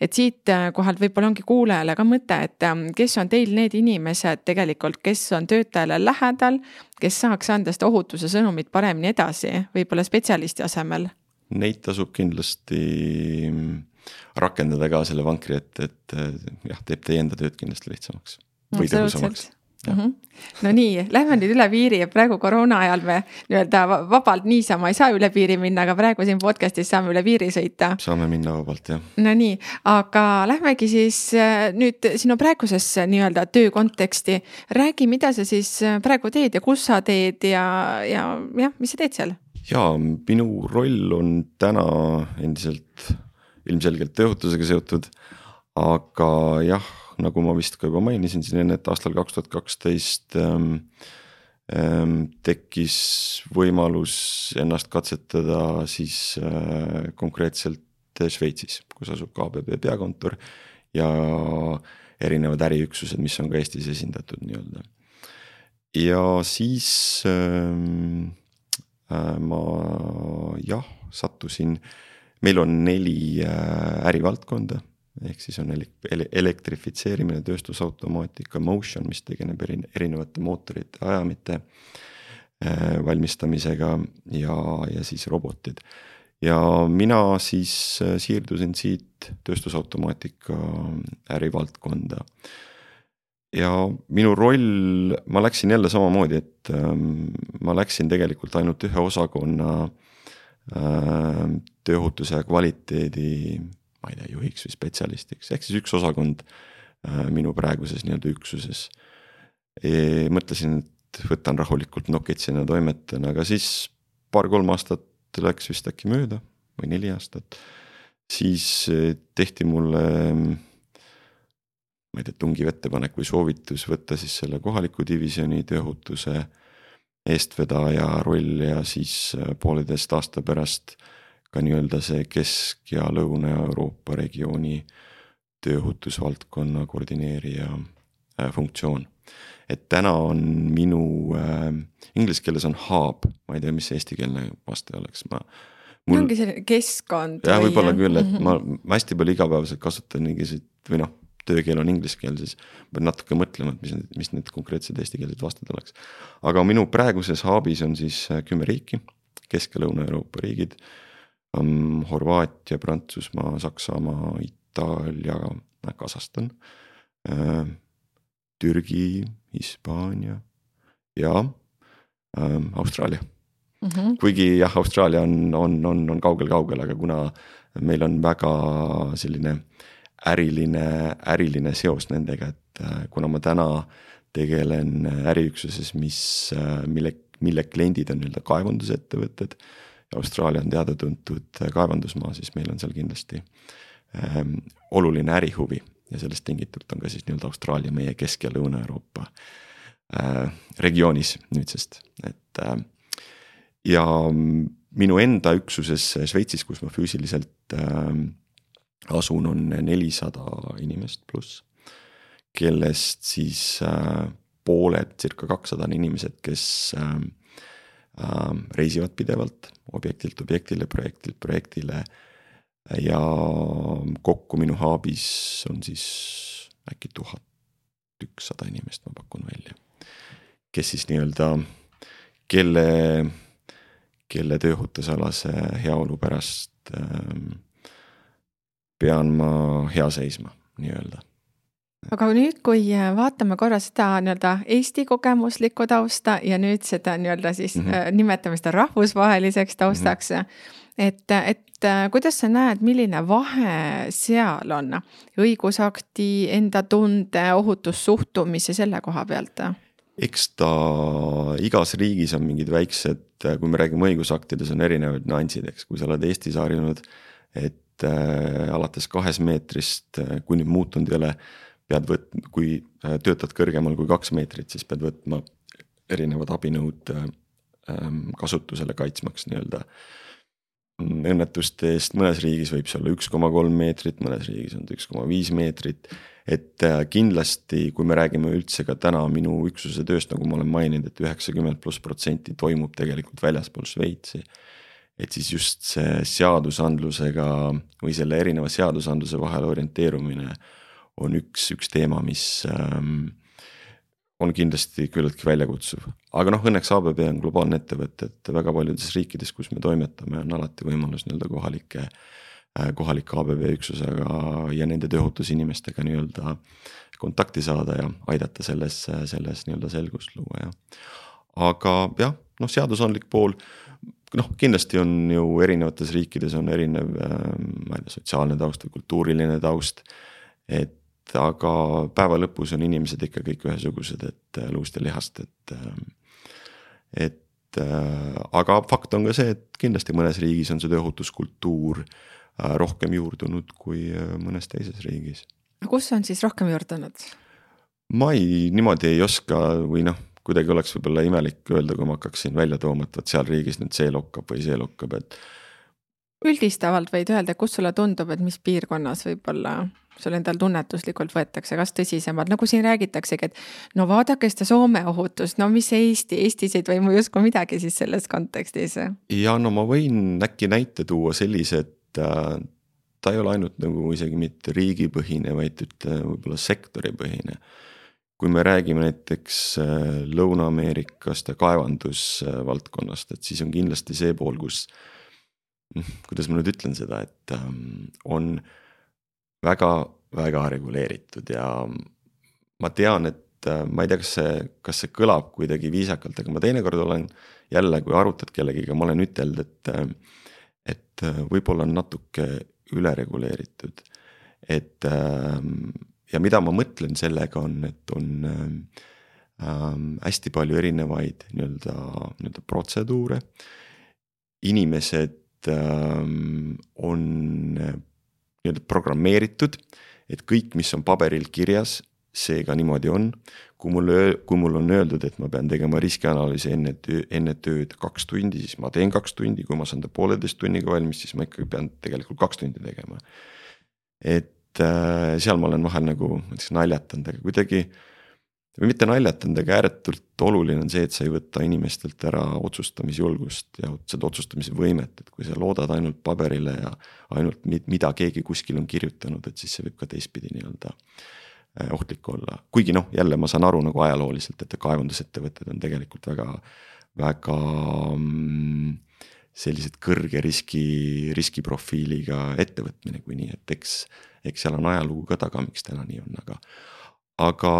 et siit kohalt võib-olla ongi kuulajale ka mõte, et kes on teil need inimesed tegelikult, kes on töötajale lähedal, kes saaks anda seda ohutuse sõnumit paremini edasi, võib-olla spetsialisti asemel? Neid tasub kindlasti rakendada ka selle vankri, et, et jah, teeb teie enda tööd kindlasti lihtsamaks või tõhusamaks Mm -hmm. no nii, lähme nüüd üle piiri ja praegu koroona ajal me nii-öelda vabalt niisama ei saa üle piiri minna, aga praegu siin podcast'is saame üle piiri sõita. saame minna vabalt jah. no nii, aga lähmegi siis äh, nüüd sinu praegusesse nii-öelda töö konteksti. räägi, mida sa siis äh, praegu teed ja kus sa teed ja, ja jah, mis sa teed seal? ja minu roll on täna endiselt ilmselgelt tööohutusega seotud, aga jah nagu ma vist ka juba mainisin siin enne, et aastal kaks tuhat kaksteist ähm, ähm, tekkis võimalus ennast katsetada siis äh, konkreetselt Šveitsis, kus asub KBB peakontor ja erinevad äriüksused, mis on ka Eestis esindatud nii-öelda. ja siis ähm, äh, ma jah, sattusin, meil on neli äh, ärivaldkonda ehk siis on elektrifitseerimine, tööstusautomaatika, motion, mis tegeleb erinevate mootorite, ajamite äh, valmistamisega ja, ja siis robotid. ja mina siis äh, siirdusin siit tööstusautomaatika ärivaldkonda. ja minu roll, ma läksin jälle samamoodi, et ähm, ma läksin tegelikult ainult ühe osakonna äh, tööohutuse ja kvaliteedi ma ei tea, juhiks või spetsialistiks, ehk siis üks osakond äh, minu praeguses nii-öelda üksuses e,. mõtlesin, et võtan rahulikult nokitsena, toimetan, aga siis paar-kolm aastat läks vist äkki mööda või neli aastat. siis e, tehti mulle, ma ei tea, tungiv ettepanek või soovitus võtta siis selle kohaliku divisjoni tööohutuse eestvedaja roll ja siis äh, pooleteist aasta pärast ka nii-öelda see Kesk- ja Lõuna-Euroopa regiooni tööohutusvaldkonna koordineerija äh, funktsioon. et täna on minu äh,, inglise keeles on hub, ma ei tea, mis eestikeelne vaste oleks, ma. Mul... ongi selline keskkond. jah, võib-olla küll, et -hmm. ma, ma hästi palju igapäevaselt kasutan mingisuguseid või noh, töökeel on inglise keel, siis pean natuke mõtlema, et mis need, mis need konkreetsed eestikeelsed vasted oleks. aga minu praeguses hub'is on siis äh, kümme riiki, Kesk- ja Lõuna-Euroopa riigid um, Horvaatia, Prantsusmaa, Saksamaa, Itaalia, Kasahstan äh,, Türgi, Hispaania ja äh, Austraalia mm. -hmm. kuigi jah, Austraalia on, on, on, on kaugel-kaugel, aga kuna meil on väga selline äriline, äriline seos nendega, et äh, kuna ma täna tegelen äriüksuses, mis, äh, mille, mille kliendid on nii-öelda kaevandusettevõtted Austraalia on teada-tuntud kaevandusmaa, siis meil on seal kindlasti ähm, oluline ärihuvi ja sellest tingitult on ka siis nii-öelda Austraalia meie Kesk- ja Lõuna-Euroopa äh, regioonis nüüdsest, et äh, ja minu enda üksuses Šveitsis, kus ma füüsiliselt äh, asun, on nelisada inimest pluss, kellest siis äh, pooled, circa kakssada on inimesed, kes äh, reisivad pidevalt objektilt objektile, projektilt projektile. ja kokku minu hub'is on siis äkki tuhat ükssada inimest, ma pakun välja. kes siis nii-öelda, kelle, kelle tööohutusalase heaolu pärast äh, pean ma hea seisma nii-öelda aga nüüd, kui äh, vaatame korra seda nii-öelda Eesti kogemuslikku tausta ja nüüd seda nii-öelda siis mm -hmm. nimetame seda rahvusvaheliseks taustaks mm. -hmm. et, et äh, kuidas sa näed, milline vahe seal on õigusakti, enda tunde, ohutussuhtumise selle koha pealt? eks ta igas riigis on mingid väiksed, kui me räägime õigusaktides, on erinevad nüansid, eks, kui sa oled Eestis harjunud, et äh, alates kahest meetrist, kui nüüd muutunud ei ole pead võtma, kui äh, töötad kõrgemal kui kaks meetrit, siis pead võtma erinevad abinõud ähm, kasutusele kaitsmaks nii-öelda õnnetuste eest, mõnes riigis võib see olla üks koma kolm meetrit, mõnes riigis on ta üks koma viis meetrit. et äh, kindlasti, kui me räägime üldse ka täna minu üksuse tööst, nagu ma olen maininud et, et üheksakümmend pluss protsenti toimub tegelikult väljaspool Šveitsi. et siis just see seadusandlusega või selle erineva seadusandluse vahel orienteerumine on üks, üks teema, mis ähm, on kindlasti küllaltki väljakutsuv, aga noh, õnneks ABB on globaalne ettevõte, et väga paljudes riikides, kus me toimetame, on alati võimalus nii-öelda kohalike, äh, kohalike ABB üksusega ja nende tööohutusinimestega nii-öelda kontakti saada ja aidata selles, selles nii-öelda selgust luua ja. aga jah, noh, seadusandlik pool, noh, kindlasti on ju erinevates riikides on erinev, äh, ma ei tea, sotsiaalne taust või kultuuriline taust. et aga päeva lõpus on inimesed ikka kõik ühesugused, et äh, luust ja lihast, et. Äh, et äh, aga fakt on ka see, et kindlasti mõnes riigis on see tööohutuskultuur rohkem juurdunud kui mõnes teises riigis. kus on siis rohkem juurdunud? ma ei, niimoodi ei oska või noh, kuidagi oleks võib-olla imelik öelda, kui ma hakkaksin välja tooma, et vot seal riigis nüüd see lokkab või see lokkab, et. üldistavalt võid öelda, kus sulle tundub, et mis piirkonnas võib-olla sul endal tunnetuslikult võetakse, kas tõsisemalt, nagu siin räägitaksegi, et no vaadake seda Soome ohutust, no mis Eesti, Eestis ei toimu justkui midagi siis selles kontekstis. ja no ma võin äkki näite tuua sellise, et äh, ta ei ole ainult nagu isegi mitte riigipõhine, vaid ütle võib-olla sektoripõhine. kui me räägime näiteks äh, Lõuna-Ameerikast ja kaevandusvaldkonnast, et siis on kindlasti see pool, kus. Kuidas ma nüüd ütlen seda, et ähm, on väga-väga reguleeritud ja ma tean, et äh, ma ei tea, kas see, kas see kõlab kuidagi viisakalt, aga ma teinekord olen jälle, kui arutad kellegiga, ma olen ütelnud, et, äh, et äh, võib-olla on natuke üle reguleeritud. et ja mida ma mõtlen sellega on, et on ähm, hästi palju erinevaid nii-öelda, nii-öelda protseduure. inimesed ähm, on nii-öelda programmeeritud, et kõik, mis on paberil kirjas, see ka niimoodi on. kui mulle, kui mul on öeldud, et ma pean tegema riskianalüüsi enne töö, enne tööd kaks tundi, siis ma teen kaks tundi, kui ma saan ta pooleteist tunniga valmis, siis ma ikkagi pean tegelikult kaks tundi tegema. et äh, seal ma olen vahel nagu, ma ütleks naljatanud, aga kuidagi või mitte naljatanud, aga ääretult oluline on see, et sa ei võta inimestelt ära otsustamisjulgust ja seda otsustamise võimet, et kui sa loodad ainult paberile ja ainult mida keegi kuskil on kirjutanud, et siis see võib ka teistpidi nii-öelda äh, ohtlik olla, kuigi noh, jälle ma saan aru nagu ajalooliselt, et kaevandusettevõtted on tegelikult väga, väga mm, sellised kõrge riski, riskiprofiiliga ettevõtmine, kui nii, et eks, eks seal on ajalugu ka taga, miks täna nii on, aga, aga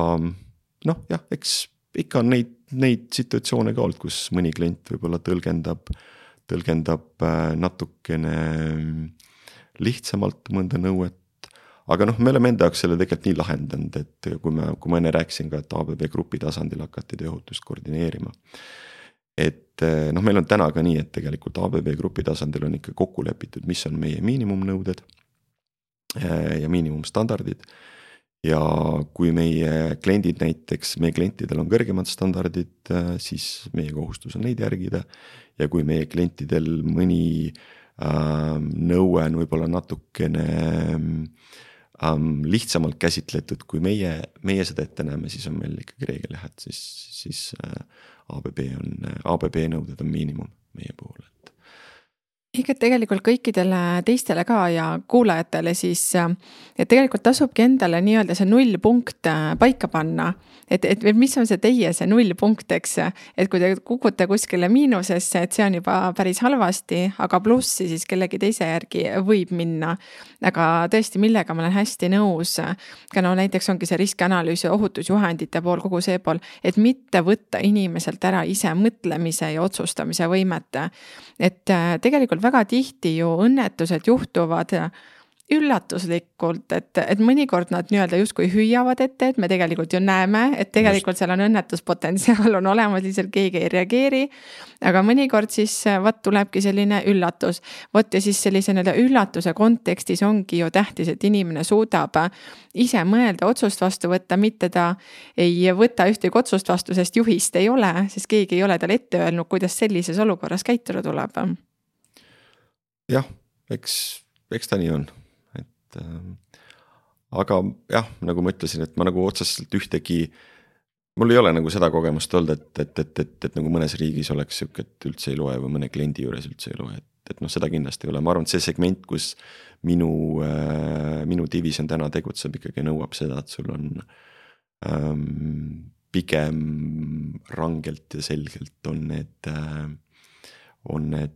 noh, jah, eks ikka on neid, neid situatsioone ka olnud, kus mõni klient võib-olla tõlgendab, tõlgendab äh, natukene lihtsamalt mõnda nõuet. aga noh, me oleme enda jaoks selle tegelikult nii lahendanud, et kui me, kui ma enne rääkisin ka, et ABB grupi tasandil hakati tööohutust koordineerima. et äh, noh, meil on täna ka nii, et tegelikult ABB grupi tasandil on ikka kokku lepitud, mis on meie miinimumnõuded äh, ja miinimumstandardid ja kui meie kliendid näiteks, meie klientidel on kõrgemad standardid, äh, siis meie kohustus on neid järgida. ja kui meie klientidel mõni äh, nõue on võib-olla natukene ähm, lihtsamalt käsitletud, kui meie, meie seda ette näeme, siis on meil ikkagi reegel jah, et siis, siis äh, ABB on, ABB nõuded on miinimum meie puhul ehk et tegelikult kõikidele teistele ka ja kuulajatele siis, et tegelikult tasubki endale nii-öelda see nullpunkt äh, paika panna. et, et mis on see teie see nullpunkt, eks, et kui te kukute kuskile miinusesse, et see on juba päris halvasti, aga plussi siis kellegi teise järgi võib minna. aga tõesti, millega ma olen hästi nõus, ka no näiteks ongi see riskianalüüsi ohutusjuhendite pool, kogu see pool, et mitte võtta inimeselt ära ise mõtlemise ja otsustamise võimet. et äh, tegelikult väga tihti ju õnnetused juhtuvad üllatuslikult, et, et mõnikord nad nii-öelda justkui hüüavad ette, et me tegelikult ju näeme, et tegelikult seal on õnnetuspotentsiaal on olemas, lihtsalt keegi ei reageeri. aga mõnikord siis vot tulebki selline üllatus, vot ja siis sellise nii-öelda üllatuse kontekstis ongi ju tähtis, et inimene suudab ise mõelda, otsust vastu võtta, mitte ta ei võta ühtegi otsust vastu, sest juhist ei ole, sest keegi ei ole talle ette öelnud, kuidas sellises olukorras käituda tuleb. Jah, eks, eks ta nii on. Et äh, aga jah, nagu ma ütlesin, et ma nagu otseselt ühtegi, mul ei ole nagu seda kogemust olnud, et, et, et, et, et nagu mõnes riigis oleks sihuke, et üldse ei loe või mõne kliendi juures üldse ei loe, et, et noh, seda kindlasti ei ole, ma arvan, et see segment, kus minu äh,, minu division täna tegutseb, ikkagi nõuab seda, et sul on ähm, pigem rangelt ja selgelt on need äh,, on need,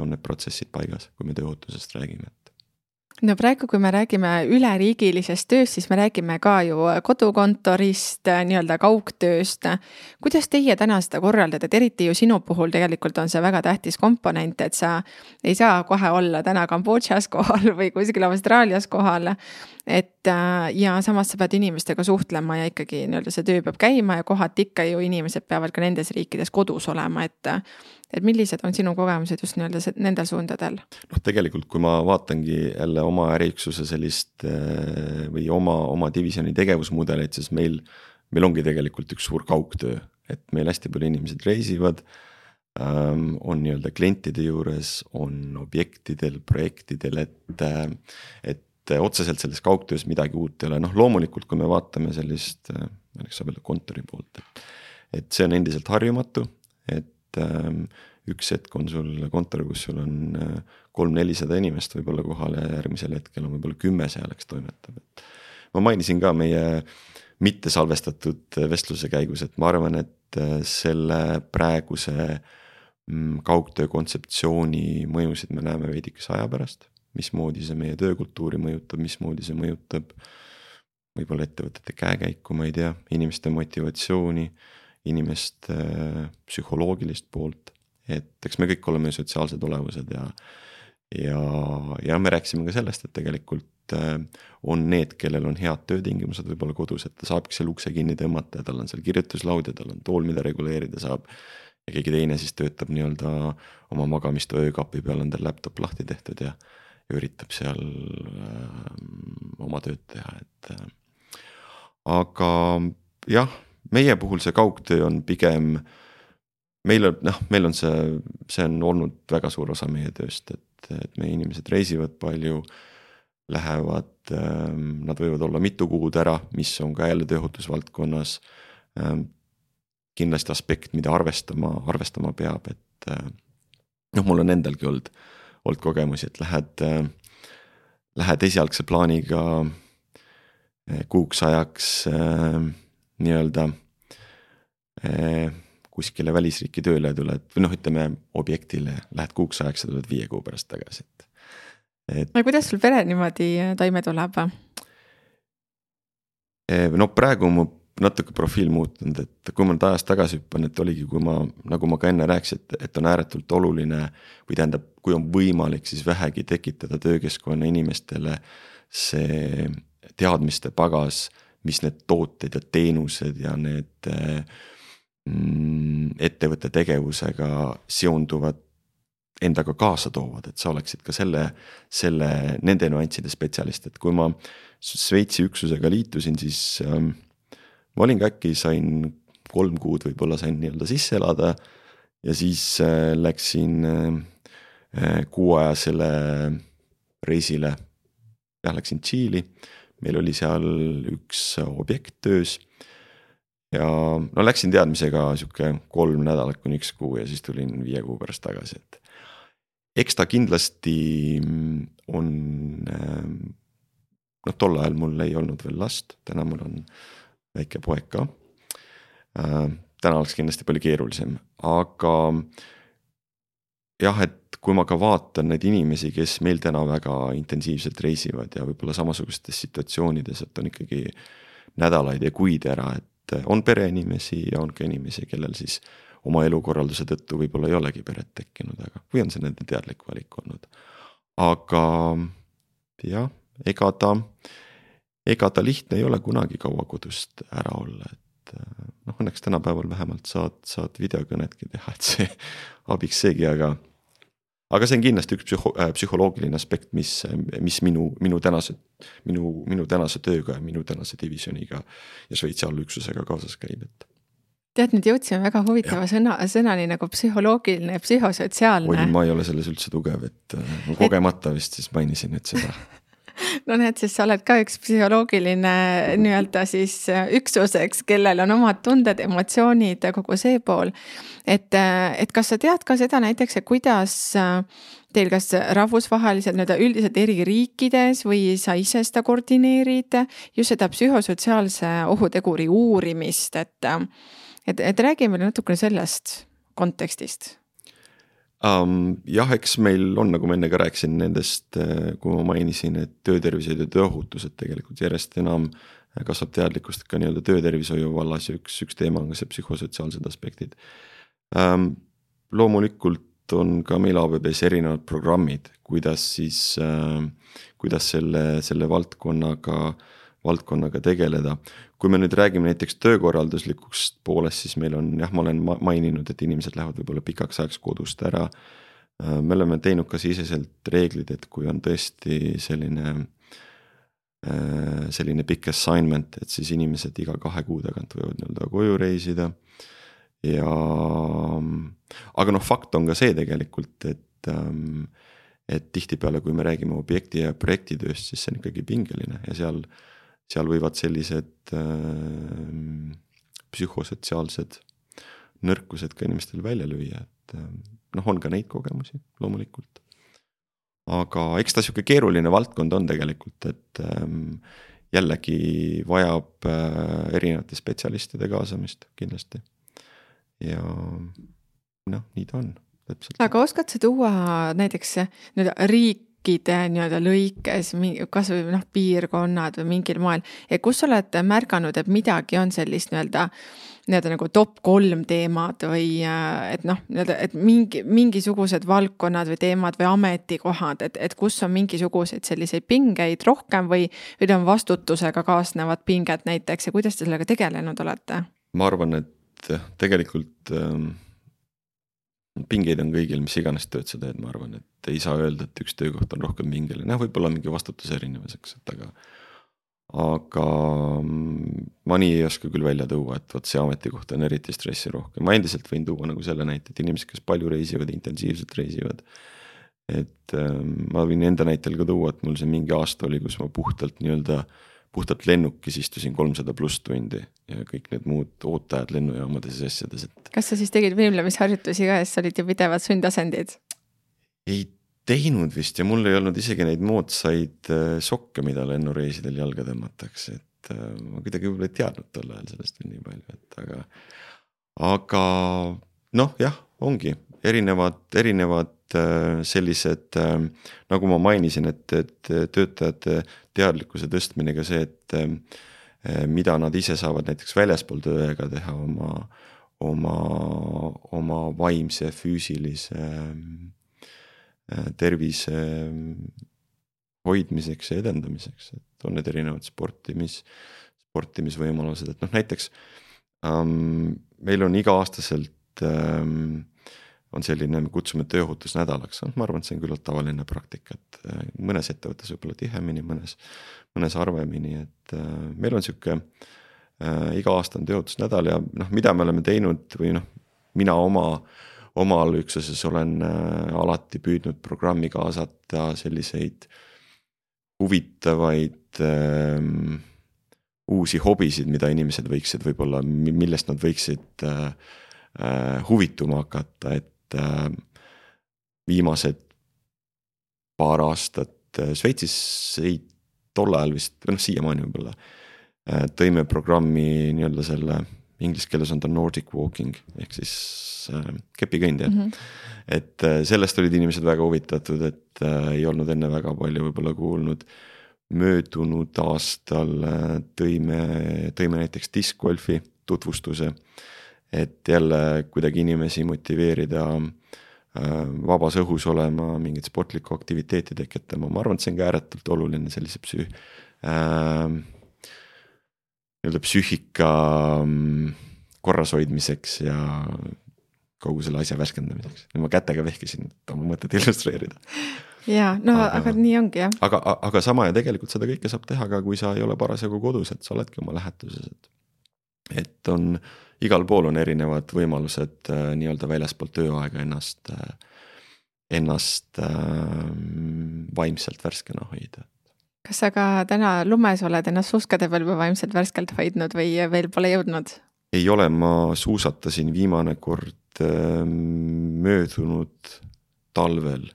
on need protsessid paigas, kui me tööohutusest räägime no praegu, kui me räägime üleriigilisest tööst, siis me räägime ka ju kodukontorist, nii-öelda kaugtööst. kuidas teie täna seda korraldate, et eriti ju sinu puhul tegelikult on see väga tähtis komponent, et sa ei saa kohe olla täna Kambodžas kohal või kuskil Austraalias kohal. Et ja samas sa pead inimestega suhtlema ja ikkagi nii-öelda see töö peab käima ja kohati ikka ju inimesed peavad ka nendes riikides kodus olema, et et millised on sinu kogemused just nii-öelda nendel suundadel? noh, tegelikult kui ma vaatangi jälle oma äriüksuse sellist äh, või oma, oma divisjoni tegevusmudeleid, siis meil, meil ongi tegelikult üks suur kaugtöö, et meil hästi palju inimesed reisivad ähm,. on nii-öelda klientide juures, on objektidel, projektidel, et, äh, et otseselt selles kaugtöös midagi uut ei ole, noh loomulikult, kui me vaatame sellist, äh, näiteks saab öelda kontori poolt, et. et see on endiselt harjumatu, et Ähm, üks hetk on sul kontor, kus sul on äh, kolm-nelisada inimest võib-olla kohal ja järgmisel hetkel on võib-olla kümme seal, eks toimetab, et. ma mainisin ka meie mitte salvestatud vestluse käigus, et ma arvan, et selle praeguse mm, kaugtöö kontseptsiooni mõjusid me näeme veidikese aja pärast. Mismoodi see meie töökultuuri mõjutab, mismoodi see mõjutab võib-olla ettevõtete käekäiku, ma ei tea, inimeste motivatsiooni inimeste äh, psühholoogilist poolt. et eks me kõik oleme sotsiaalsed olevused ja, ja, ja me rääkisime ka sellest, et tegelikult äh, on need, kellel on head töötingimused võib-olla kodus, et ta saabki seal ukse kinni tõmmata ja tal on seal kirjutuslaud ja tal on tool, mida reguleerida saab. ja keegi teine siis töötab nii-öelda oma magamistoa öökapi peal on tal laptop lahti tehtud ja, ja üritab seal äh, oma tööd teha, et äh, aga jah meie puhul see kaugtöö on pigem, meil on noh, meil on see, see on olnud väga suur osa meie tööst, et, et meie inimesed reisivad palju. Lähevad, ähm, nad võivad olla mitu kuud ära, mis on ka jälle tööohutusvaldkonnas ähm, kindlasti aspekt, mida arvestama, arvestama peab, et äh, noh, mul on endalgi olnud, olnud kogemusi, et lähed, äh, lähed esialgse plaaniga äh, kuuks ajaks nii-öelda eh, kuskile välisriiki tööle tuled või noh, ütleme objektile, lähed kuuks ajaks ja tuled viie kuu pärast tagasi, et, et. no kuidas sul pere niimoodi eh, toime tuleb? Eh, no praegu mu natuke profiil muutunud, et kui ma nüüd ajas tagasi hüppan, et oligi, kui ma, nagu ma ka enne rääkisin, et, et on ääretult oluline või tähendab, kui on võimalik, siis vähegi tekitada töökeskkonna inimestele see teadmiste pagas mis need tooted ja teenused ja need mm, ettevõtte tegevusega seonduvad endaga kaasa toovad, et sa oleksid ka selle, selle, nende nüansside spetsialist, et kui ma Šveitsi üksusega liitusin, siis ähm, ma olin ka äkki sain kolm kuud võib-olla sain nii-öelda sisse elada. ja siis äh, läksin äh, kuuajasele reisile, jah läksin Tšiili meil oli seal üks objekt töös. ja no läksin teadmisega sihuke kolm nädalat kuni üks kuu ja siis tulin viie kuu pärast tagasi, et. eks ta kindlasti on, noh tol ajal mul ei olnud veel last, täna mul on väike poeg ka. täna oleks kindlasti palju keerulisem, aga jah, et kui ma ka vaatan neid inimesi, kes meil täna väga intensiivselt reisivad ja võib-olla samasugustes situatsioonides, et on ikkagi nädalaid ja kuid ära, et on pereinimesi ja on ka inimesi, kellel siis oma elukorralduse tõttu võib-olla ei olegi peret tekkinud, aga, või on see nende teadlik valik olnud. aga jah, ega ta, ega ta lihtne ei ole kunagi kaua kodust ära olla, et noh, õnneks tänapäeval vähemalt saad, saad videokõnedki teha, et see abiks seegi, aga aga see on kindlasti üks psühho- äh,, psühholoogiline aspekt, mis, mis minu, minu tänase, minu, minu tänase tööga ja minu tänase divisjoniga ja Šveitsi allüksusega kaasas käib, et. tead, nüüd jõudsime väga huvitava ja. sõna, sõnani nagu psühholoogiline ja psühhosotsiaalne. oi, ma ei ole selles üldse tugev, et äh, kogemata vist siis mainisin nüüd seda no näed, siis sa oled ka üks psühholoogiline nii-öelda siis äh, üksus, eks, kellel on omad tunded, emotsioonid, kogu see pool. et, äh, et kas sa tead ka seda näiteks, et kuidas äh, teil kas rahvusvaheliselt nii-öelda üldiselt eri riikides või sa ise seda koordineerid just seda psühhosotsiaalse ohuteguri uurimist, et, et, et räägime natukene sellest kontekstist um,. jah, eks meil on, nagu ma enne ka rääkisin nendest, äh, kui ma mainisin, et töötervishoid ja tööohutus, et tegelikult järjest enam kasvab teadlikkust ka nii-öelda töötervishoiu vallas ja üks, üks teema on ka see psühhosotsiaalsed aspektid um,. loomulikult on ka meil ABB-s erinevad programmid, kuidas siis äh,, kuidas selle, selle valdkonnaga äh, valdkonnaga tegeleda. kui me nüüd räägime näiteks töökorralduslikust poolest, siis meil on jah, ma olen maininud, et inimesed lähevad võib-olla pikaks ajaks kodust ära. Äh, me oleme teinud ka siseselt reeglid, et kui on tõesti selline äh, selline pikk assignment, et siis inimesed iga kahe kuu tagant võivad nii-öelda koju reisida. ja aga noh, fakt on ka see tegelikult, et ähm, et tihtipeale, kui me räägime objekti ja projektitööst, siis see on ikkagi pingeline ja seal seal võivad sellised äh, psühhosotsiaalsed nõrkused ka inimestel välja lüüa, et äh, noh, on ka neid kogemusi loomulikult. aga eks ta sihuke keeruline valdkond on tegelikult, et ähm, jällegi vajab äh, erinevate spetsialistide kaasamist kindlasti. ja noh, nii ta on täpselt. aga oskad sa tuua näiteks nii-öelda riik riikide nii-öelda lõikes, kasvõi noh, piirkonnad või mingil moel. et kus sa oled märganud, et midagi on sellist nii-öelda, nii-öelda nagu top kolm teemad või äh, et noh, nii-öelda, et mingi, mingisugused valdkonnad või teemad või ametikohad, et, et kus on mingisuguseid selliseid pingeid rohkem või, või on vastutusega kaasnevad pinged näiteks ja kuidas te sellega tegelenud olete? ma arvan, et tegelikult ähm pingeid on kõigil, mis iganes tööd sa teed, ma arvan, et ei saa öelda, et üks töökoht on rohkem pingeline, noh, võib-olla mingi vastutuse erinevus, eks, et aga. aga mm, ma nii ei oska küll välja tuua, et vot see ametikoht on eriti stressirohke, ma endiselt võin tuua nagu selle näite, et inimesed, kes palju reisivad, intensiivselt reisivad. et ähm, ma võin enda näitel ka tuua, et mul see mingi aasta oli, kus ma puhtalt nii-öelda puhtalt lennukis istusin kolmsada pluss tundi ja kõik need muud ooteajad lennujaamades ja asjades, et. kas sa siis tegid võimlemisharjutusi ka, sest olid ju pidevad sundasendid? ei teinud vist ja mul ei olnud isegi neid moodsaid äh, sokke, mida lennureisidel jalga tõmmatakse, et äh, ma kuidagi võib-olla ei teadnud tol ajal sellest veel nii palju, et aga. aga noh, jah, ongi erinevad, erinevad äh, sellised nagu ma mainisin, et, et töötajate teadlikkuse tõstmine ka see, et eh, mida nad ise saavad näiteks väljaspool tööaega teha oma, oma, oma vaimse, füüsilise tervise hoidmiseks ja edendamiseks, et on need erinevad sportimis, sportimisvõimalused, et noh, näiteks ähm, meil on iga-aastaselt ähm, on selline, me kutsume tööohutusnädalaks, ma arvan, et see on küllalt tavaline praktika, et äh, mõnes ettevõttes võib-olla tihemini, mõnes, mõnes harvemini, et äh, meil on sihuke äh, iga-aastane tööohutusnädal ja noh, mida me oleme teinud või noh, mina oma, omal üksuses olen äh, alati püüdnud programmi kaasata selliseid huvitavaid äh, uusi hobisid, mida inimesed võiksid võib-olla, millest nad võiksid äh, äh, huvituma hakata, et viimased paar aastat äh, Šveitsis ei, tol ajal vist, või noh, siiamaani võib-olla. Äh, tõime programmi nii-öelda selle, inglise keeles on ta Nordic walking ehk siis äh, kepikõnd jah mm. -hmm. et äh, sellest olid inimesed väga huvitatud, et äh, ei olnud enne väga palju võib-olla kuulnud. möödunud aastal äh, tõime, tõime näiteks diskgolfi tutvustuse et jälle kuidagi inimesi motiveerida vabas õhus olema, mingit sportlikku aktiviteeti tekitama, ma arvan, et see on ka ääretult oluline sellise psüü- äh,, nii-öelda psüühika mm, korras hoidmiseks ja kogu selle asja värskendamiseks. ma kätega vehkisin, et oma mõtet illustreerida. ja no aga, aga nii ongi jah. aga, aga sama ja tegelikult seda kõike saab teha ka, kui sa ei ole parasjagu kodus, et sa oledki oma lähetuses, et. Et on, igal pool on erinevad võimalused äh, nii-öelda väljaspool tööaega ennast äh,, ennast äh, vaimselt värskena hoida kas sa ka täna lumes oled ennast suuskade peal juba vaimselt värskelt hoidnud või veel pole jõudnud? ei ole, ma suusatasin viimane kord äh, möödunud talvel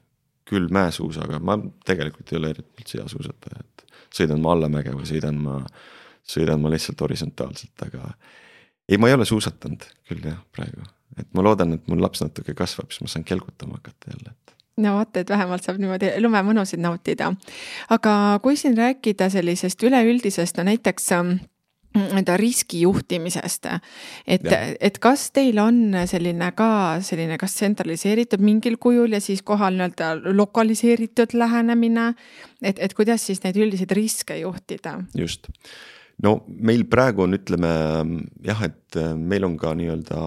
küll mäesuusaga, ma tegelikult ei ole üldse hea suusataja, et sõidan ma allamäge või sõidan ma, sõidan ma lihtsalt horisontaalselt, aga ei, ma ei ole suusatanud küll jah, praegu, et ma loodan, et mul laps natuke kasvab, siis ma saan kelgutama hakata jälle, et no vot, et vähemalt saab niimoodi lumemõnusid nautida. aga kui siin rääkida sellisest üleüldisest, no näiteks ähm, nii-öelda riskijuhtimisest. et, et kas teil on selline ka selline, kas tsentraliseeritud mingil kujul ja siis kohal nii-öelda lokaliseeritud lähenemine. et, et kuidas siis neid üldiseid riske juhtida? just, no meil praegu on, ütleme jah, et meil on ka nii-öelda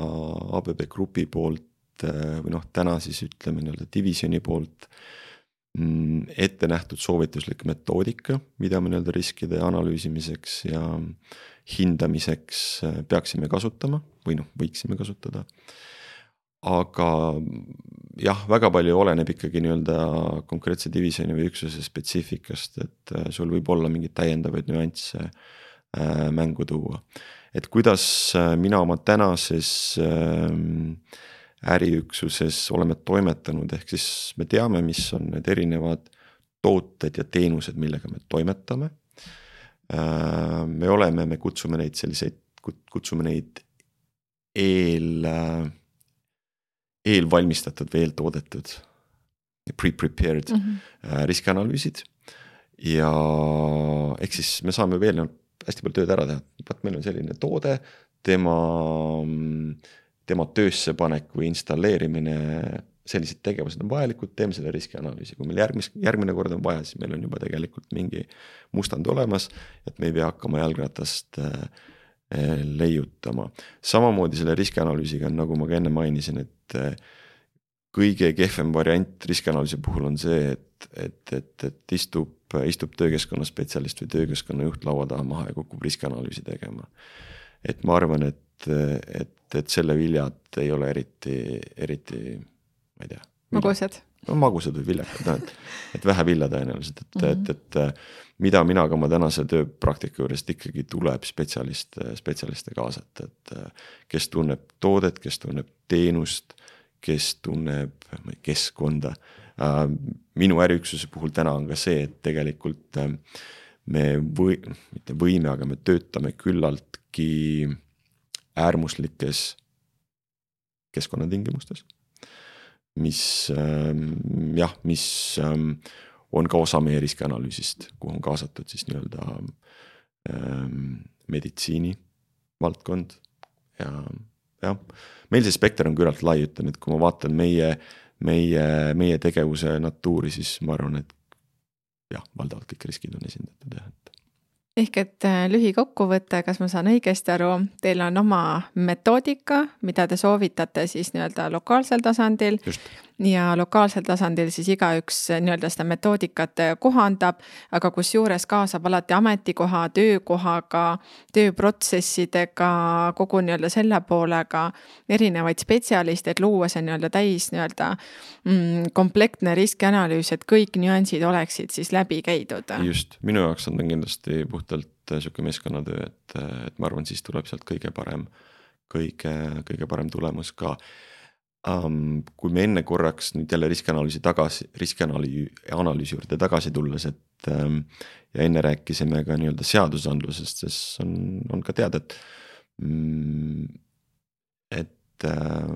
ABB Grupi poolt või noh, täna siis ütleme nii-öelda divisjoni poolt mm, ette nähtud soovituslik metoodika, mida me nii-öelda riskide analüüsimiseks ja hindamiseks äh, peaksime kasutama või noh, võiksime kasutada. aga jah, väga palju oleneb ikkagi nii-öelda konkreetse divisjoni või üksuse spetsiifikast, et äh, sul võib olla mingeid täiendavaid nüansse äh, mängu tuua. et kuidas mina oma tänases äriüksuses oleme toimetanud, ehk siis me teame, mis on need erinevad tooted ja teenused, millega me toimetame Äh, me oleme, me kutsume neid selliseid, kutsume neid eel, äh, eelvalmistatud või eeltoodetud, pre-prepared mm -hmm. riskianalüüsid. ja ehk siis me saame veel hästi palju tööd ära teha, vot meil on selline toode, tema, tema töösse panek või installeerimine sellised tegevused on vajalikud, teeme selle riskianalüüsi, kui meil järgmis, järgmine kord on vaja, siis meil on juba tegelikult mingi mustand olemas, et me ei pea hakkama jalgratast äh, leiutama. samamoodi selle riskianalüüsiga on, nagu ma ka enne mainisin, et äh, kõige kehvem variant riskianalüüsi puhul on see, et, et, et, et istub, istub töökeskkonna spetsialist või töökeskkonna juht laua taha maha ja kukub riskianalüüsi tegema. et ma arvan, et, et, et selle viljad ei ole eriti, eriti ma ei tea. magusad. no magusad või viljakad, noh et, et vähe vilja tõenäoliselt, et mm, -hmm. et, et mida mina ka oma tänase tööpraktika juurest ikkagi tuleb spetsialiste, spetsialiste kaasata, et kes tunneb toodet, kes tunneb teenust, kes tunneb keskkonda. Minu äriüksuse puhul täna on ka see, et tegelikult me või, mitte võime, aga me töötame küllaltki äärmuslikes keskkonnatingimustes mis ähm, jah, mis ähm, on ka osa meie riskianalüüsist, kuhu on kaasatud siis nii-öelda ähm, meditsiini valdkond. Ja jah, meil see spekter on küllalt lai, ütleme, et kui ma vaatan meie, meie, meie tegevuse natuuri, siis ma arvan, et jah, valdavalt kõik riskid on esindatud jah, et ehk et äh, lühikokkuvõte, kas ma saan õigesti aru, teil on oma metoodika, mida te soovitate siis nii-öelda lokaalsel tasandil. ja lokaalsel tasandil siis igaüks nii-öelda seda metoodikat äh, kohandab, aga kusjuures kaasab alati ametikoha, töökohaga, tööprotsessidega, kogu nii-öelda selle poolega erinevaid spetsialiste, et luua see nii-öelda täis nii-öelda mm, komplektne riskianalüüs, et kõik nüansid oleksid siis läbi käidud. just, minu jaoks on ta kindlasti puht puhtalt äh, sihuke meeskonnatöö, et, äh, et ma arvan, siis tuleb sealt kõige parem, kõige, kõige parem tulemus ka um,. kui me enne korraks nüüd jälle riskianalüüsi tagasi, riskianalüüsi, analüüsi juurde tagasi tulles, et um, ja enne rääkisime ka nii-öelda seadusandlusest, siis on, on ka teada, et mm, et äh,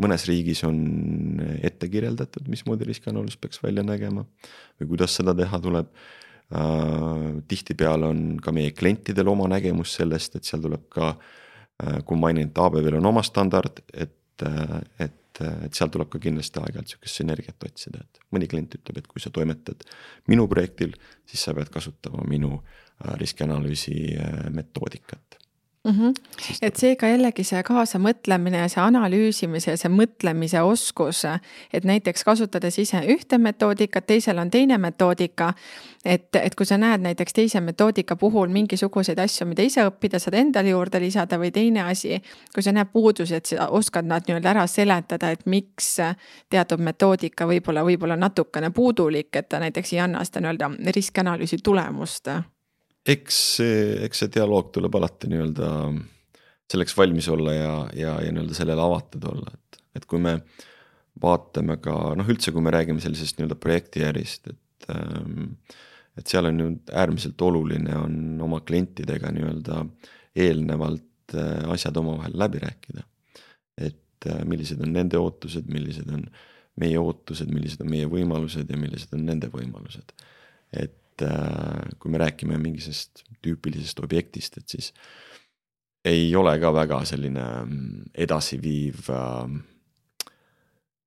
mõnes riigis on ette kirjeldatud, mismoodi riskianalüüs peaks välja nägema või kuidas seda teha tuleb tihtipeale on ka meie klientidel oma nägemus sellest, et seal tuleb ka, äh, kui mainin, et ABV-l on oma standard, et, äh, et et seal tuleb ka kindlasti aeg-ajalt sihukest sünergiat otsida, et mõni klient ütleb, et kui sa toimetad minu projektil, siis sa pead kasutama minu äh, riskianalüüsi äh, metoodikat mm. -hmm. et seega jällegi see kaasamõtlemine ja see analüüsimise ja see mõtlemise oskus, et näiteks kasutades ise ühte metoodikat, teisel on teine metoodika. et, et kui sa näed näiteks teise metoodika puhul mingisuguseid asju, mida ise õppida, saad endale juurde lisada või teine asi. kui sa näed puudusi, et sa oskad nad nii-öelda ära seletada, et miks teatud metoodika võib-olla, võib-olla natukene puudulik, et ta näiteks ei anna seda nii-öelda riskianalüüsi tulemust eks see, eks see dialoog tuleb alati nii-öelda selleks valmis olla ja, ja, ja nii-öelda sellele avatud olla, et, et kui me vaatame ka noh, üldse, kui me räägime sellisest nii-öelda projektiärist, et ähm, et seal on ju äärmiselt oluline on oma klientidega nii-öelda eelnevalt äh, asjad omavahel läbi rääkida. et äh, millised on nende ootused, millised on meie ootused, millised on meie võimalused ja millised on nende võimalused. et et äh, kui me räägime mingisugusest tüüpilisest objektist, et siis ei ole ka väga selline mm, edasiviiv, äh,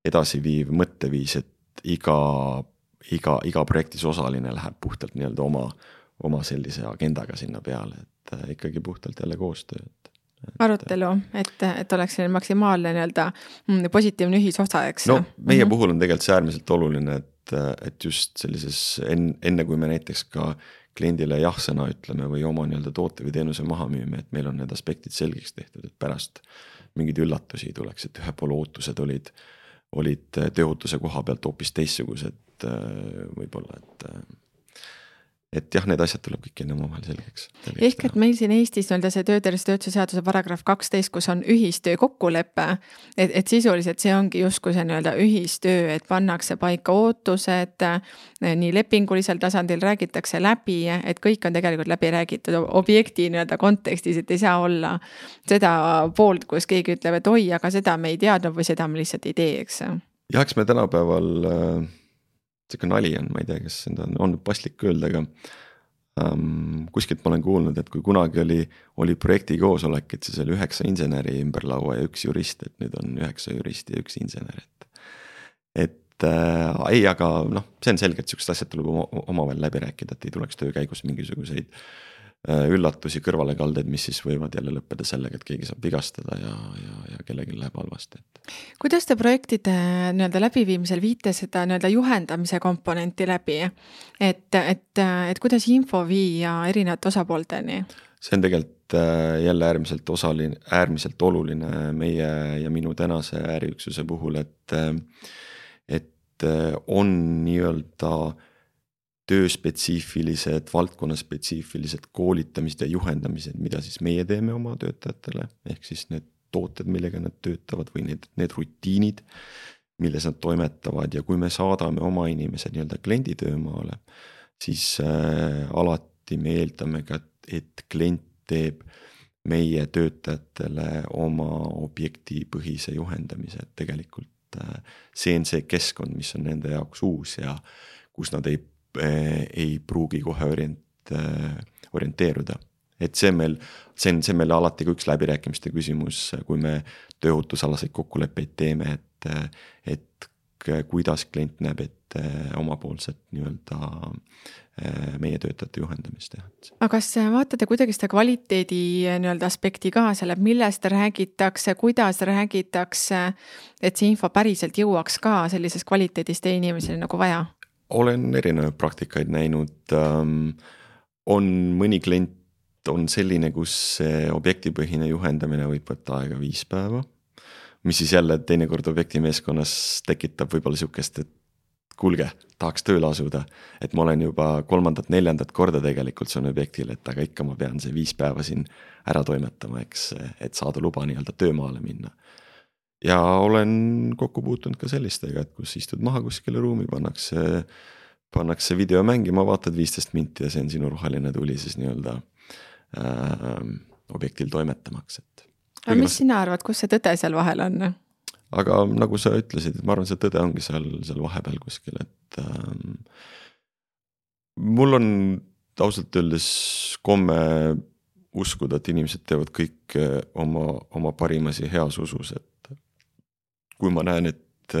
edasiviiv mõtteviis, et iga, iga, iga projektis osaline läheb puhtalt nii-öelda oma, oma sellise agendaga sinna peale, et äh, ikkagi puhtalt jälle koostöö, et arutelu, et, et oleks selline maksimaalne nii-öelda mm, positiivne ühisosa, eks. no meie mm -hmm. puhul on tegelikult see äärmiselt oluline, et et, just sellises enne, enne kui me näiteks ka kliendile jah-sõna ütleme või oma nii-öelda toote või teenuse maha müüme, et meil on need aspektid selgeks tehtud, et pärast mingeid üllatusi ei tuleks, et ühe poole ootused olid, olid tööohutuse koha pealt hoopis teistsugused võib-olla, et et jah, need asjad tuleb kõik enne omavahel selgeks. ehk et meil siin Eestis nii-öelda see töötervishoiutöötuse seaduse paragrahv kaksteist, kus on ühistöö kokkulepe. et, et sisuliselt see ongi justkui see nii-öelda ühistöö, et pannakse paika ootused. nii lepingulisel tasandil räägitakse läbi, et kõik on tegelikult läbi räägitud objekti nii-öelda kontekstis, et ei saa olla. seda poolt, kus keegi ütleb, et oi, aga seda me ei teadnud või seda me lihtsalt ei tee, eks. jah, eks me tänapäeval äh sihuke nali on, ma ei tea, kas seda on, on paslik öelda, aga ähm,. kuskilt ma olen kuulnud, et kui kunagi oli, oli projekti koosolek, et siis oli üheksa inseneri ümber laua ja üks jurist, et nüüd on üheksa juristi ja üks insener, et. et äh, ei, aga noh, see on selge, et sihukesed asjad tuleb omavahel läbi rääkida, et ei tuleks töö käigus mingisuguseid Äh, üllatusi, kõrvalekaldeid, mis siis võivad jälle lõppeda sellega, et keegi saab vigastada ja, ja, ja kellelgi läheb halvasti, et. kuidas te projektide nii-öelda läbiviimisel viite seda nii-öelda juhendamise komponenti läbi? et, et, et kuidas info viia erinevate osapoolteni? see on tegelikult äh, jälle äärmiselt osaline, äärmiselt oluline meie ja minu tänase äriüksuse puhul, et, äh, et on nii-öelda tööspetsiifilised, valdkonnaspetsiifilised koolitamised ja juhendamised, mida siis meie teeme oma töötajatele, ehk siis need tooted, millega nad töötavad või need, need rutiinid, milles nad toimetavad ja kui me saadame oma inimesed nii-öelda kliendi töömaale, siis äh, alati me eeldame ka, et klient teeb meie töötajatele oma objektipõhise juhendamise, et tegelikult äh, see on see keskkond, mis on nende jaoks uus ja kus nad ei ei pruugi kohe orient-, eh, orienteeruda. et see on meil, see on, see on meil alati ka üks läbirääkimiste küsimus, kui me tööohutusalaseid kokkuleppeid teeme, et, et kuidas klient näeb ette omapoolset nii-öelda eh, meie töötajate juhendamist jah. aga kas vaatate kuidagi seda kvaliteedi nii-öelda aspekti ka seal, et millest räägitakse, kuidas räägitakse, et see info päriselt jõuaks ka sellises kvaliteedis teie inimeseni nagu vaja? Olen erinevaid praktikaid näinud ähm,. on mõni klient on selline, kus see objektipõhine juhendamine võib võtta aega viis päeva. mis siis jälle teinekord objektimeeskonnas tekitab võib-olla sihukest, et kuulge, tahaks tööle asuda. et ma olen juba kolmandat-neljandat korda tegelikult siin objektil, et aga ikka ma pean see viis päeva siin ära toimetama, eks, et saada luba nii-öelda töömaale minna ja olen kokku puutunud ka sellistega, et kus istud maha kuskile ruumi, pannakse, pannakse video mängima, vaatad viisteist minti ja see on sinu roheline tuli siis nii-öelda äh, objektil toimetamaks, et. aga mis noh, sina arvad, kus see tõde seal vahel on? aga nagu sa ütlesid, et ma arvan, see tõde ongi seal, seal vahepeal kuskil, et ähm, mul on ausalt öeldes komme uskuda, et inimesed teevad kõik oma, oma parimas ja heas usus, et kui ma näen, et,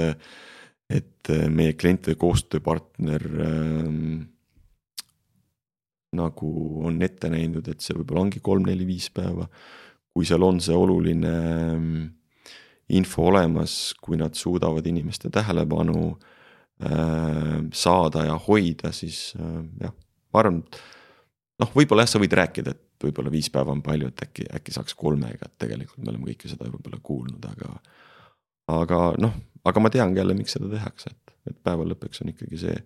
et meie klient või koostööpartner ähm, nagu on ette näinud, et see võib-olla ongi kolm-neli-viis päeva. kui seal on see oluline ähm, info olemas, kui nad suudavad inimeste tähelepanu äh, saada ja hoida, siis äh, jah, ma arvan, noh, võib-olla jah, sa võid rääkida, et võib-olla viis päeva on palju, et äkki, äkki saaks kolmega, et tegelikult me oleme kõike seda võib-olla kuulnud, aga. Aga noh, aga ma tean ka jälle, miks seda tehakse, et, et päeva lõpuks on ikkagi see.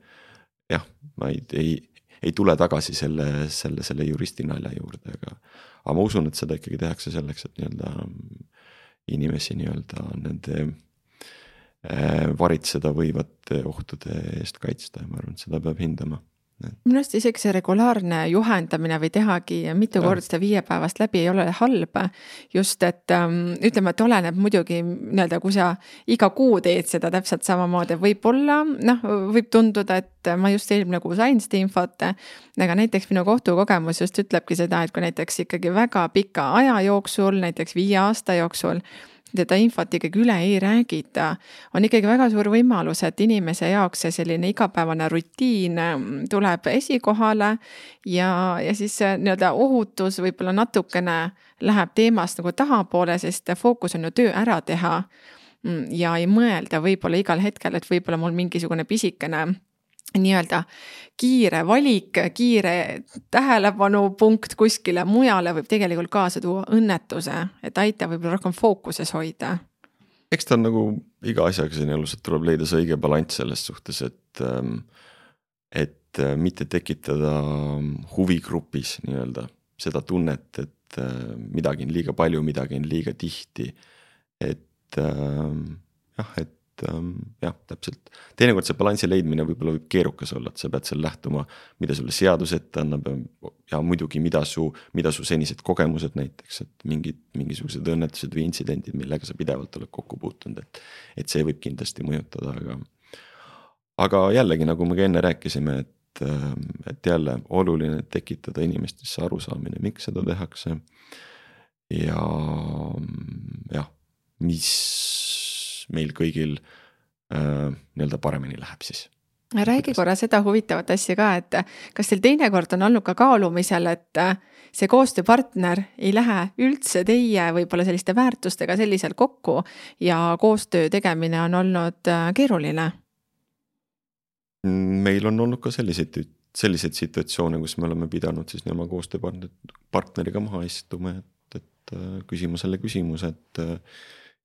jah, ma ei, ei, ei tule tagasi selle, selle, selle juristi nalja juurde, aga. aga ma usun, et seda ikkagi tehakse selleks, et nii-öelda inimesi nii-öelda nende äh, varitseda võivate ohtude eest kaitsta ja ma arvan, et seda peab hindama minu arust isegi see regulaarne juhendamine või tehagi mitu ja. korda seda viiepäevast läbi ei ole halb. just, et ähm, ütleme, et oleneb muidugi nii-öelda, kui sa iga kuu teed seda täpselt samamoodi, võib-olla noh, võib tunduda, et ma just eelmine kuu sain seda infot. aga näiteks minu kohtukogemus just ütlebki seda, et kui näiteks ikkagi väga pika aja jooksul, näiteks viie aasta jooksul seda infot ikkagi üle ei räägita, on ikkagi väga suur võimalus, et inimese jaoks see selline igapäevane rutiin mm, tuleb esikohale ja, ja siis nii-öelda ohutus võib-olla natukene läheb teemast nagu tahapoole, sest fookus on ju töö ära teha. Mm, ja ei mõelda võib-olla igal hetkel, et võib-olla mul mingisugune pisikene nii-öelda kiire valik, kiire tähelepanupunkt kuskile mujale võib tegelikult kaasa tuua õnnetuse, et aitab võib-olla rohkem fookuses hoida. eks ta on nagu iga asjaga siin elus, et tuleb leida see õige balanss selles suhtes, et, ähm, et äh, mitte tekitada huvigrupis nii-öelda seda tunnet, et äh, midagi on liiga palju, midagi on liiga tihti. et ähm, jah, et et ähm, jah, täpselt. teinekord see balansi leidmine võib-olla võib keerukas olla, et sa pead seal lähtuma, mida sulle seadus ette annab ja muidugi, mida su, mida su senised kogemused näiteks, et mingid, mingisugused õnnetused või intsidendid, millega sa pidevalt oled kokku puutunud, et. et see võib kindlasti mõjutada, aga. aga jällegi, nagu me ka enne rääkisime, et, ähm, et jälle oluline tekitada inimestesse arusaamine, miks seda tehakse. ja jah, mis meil kõigil äh, nii-öelda paremini läheb siis räägi korra seda huvitavat asja ka, et kas teil teinekord on olnud ka kaalumisel, et äh, see koostööpartner ei lähe üldse teie võib-olla selliste väärtustega selliselt kokku ja koostöö tegemine on olnud äh, keeruline? meil on olnud ka selliseid, selliseid situatsioone, kus me oleme pidanud siis oma koostööpartner, partneriga maha istuma, et, et äh, küsima selle küsimuse, et,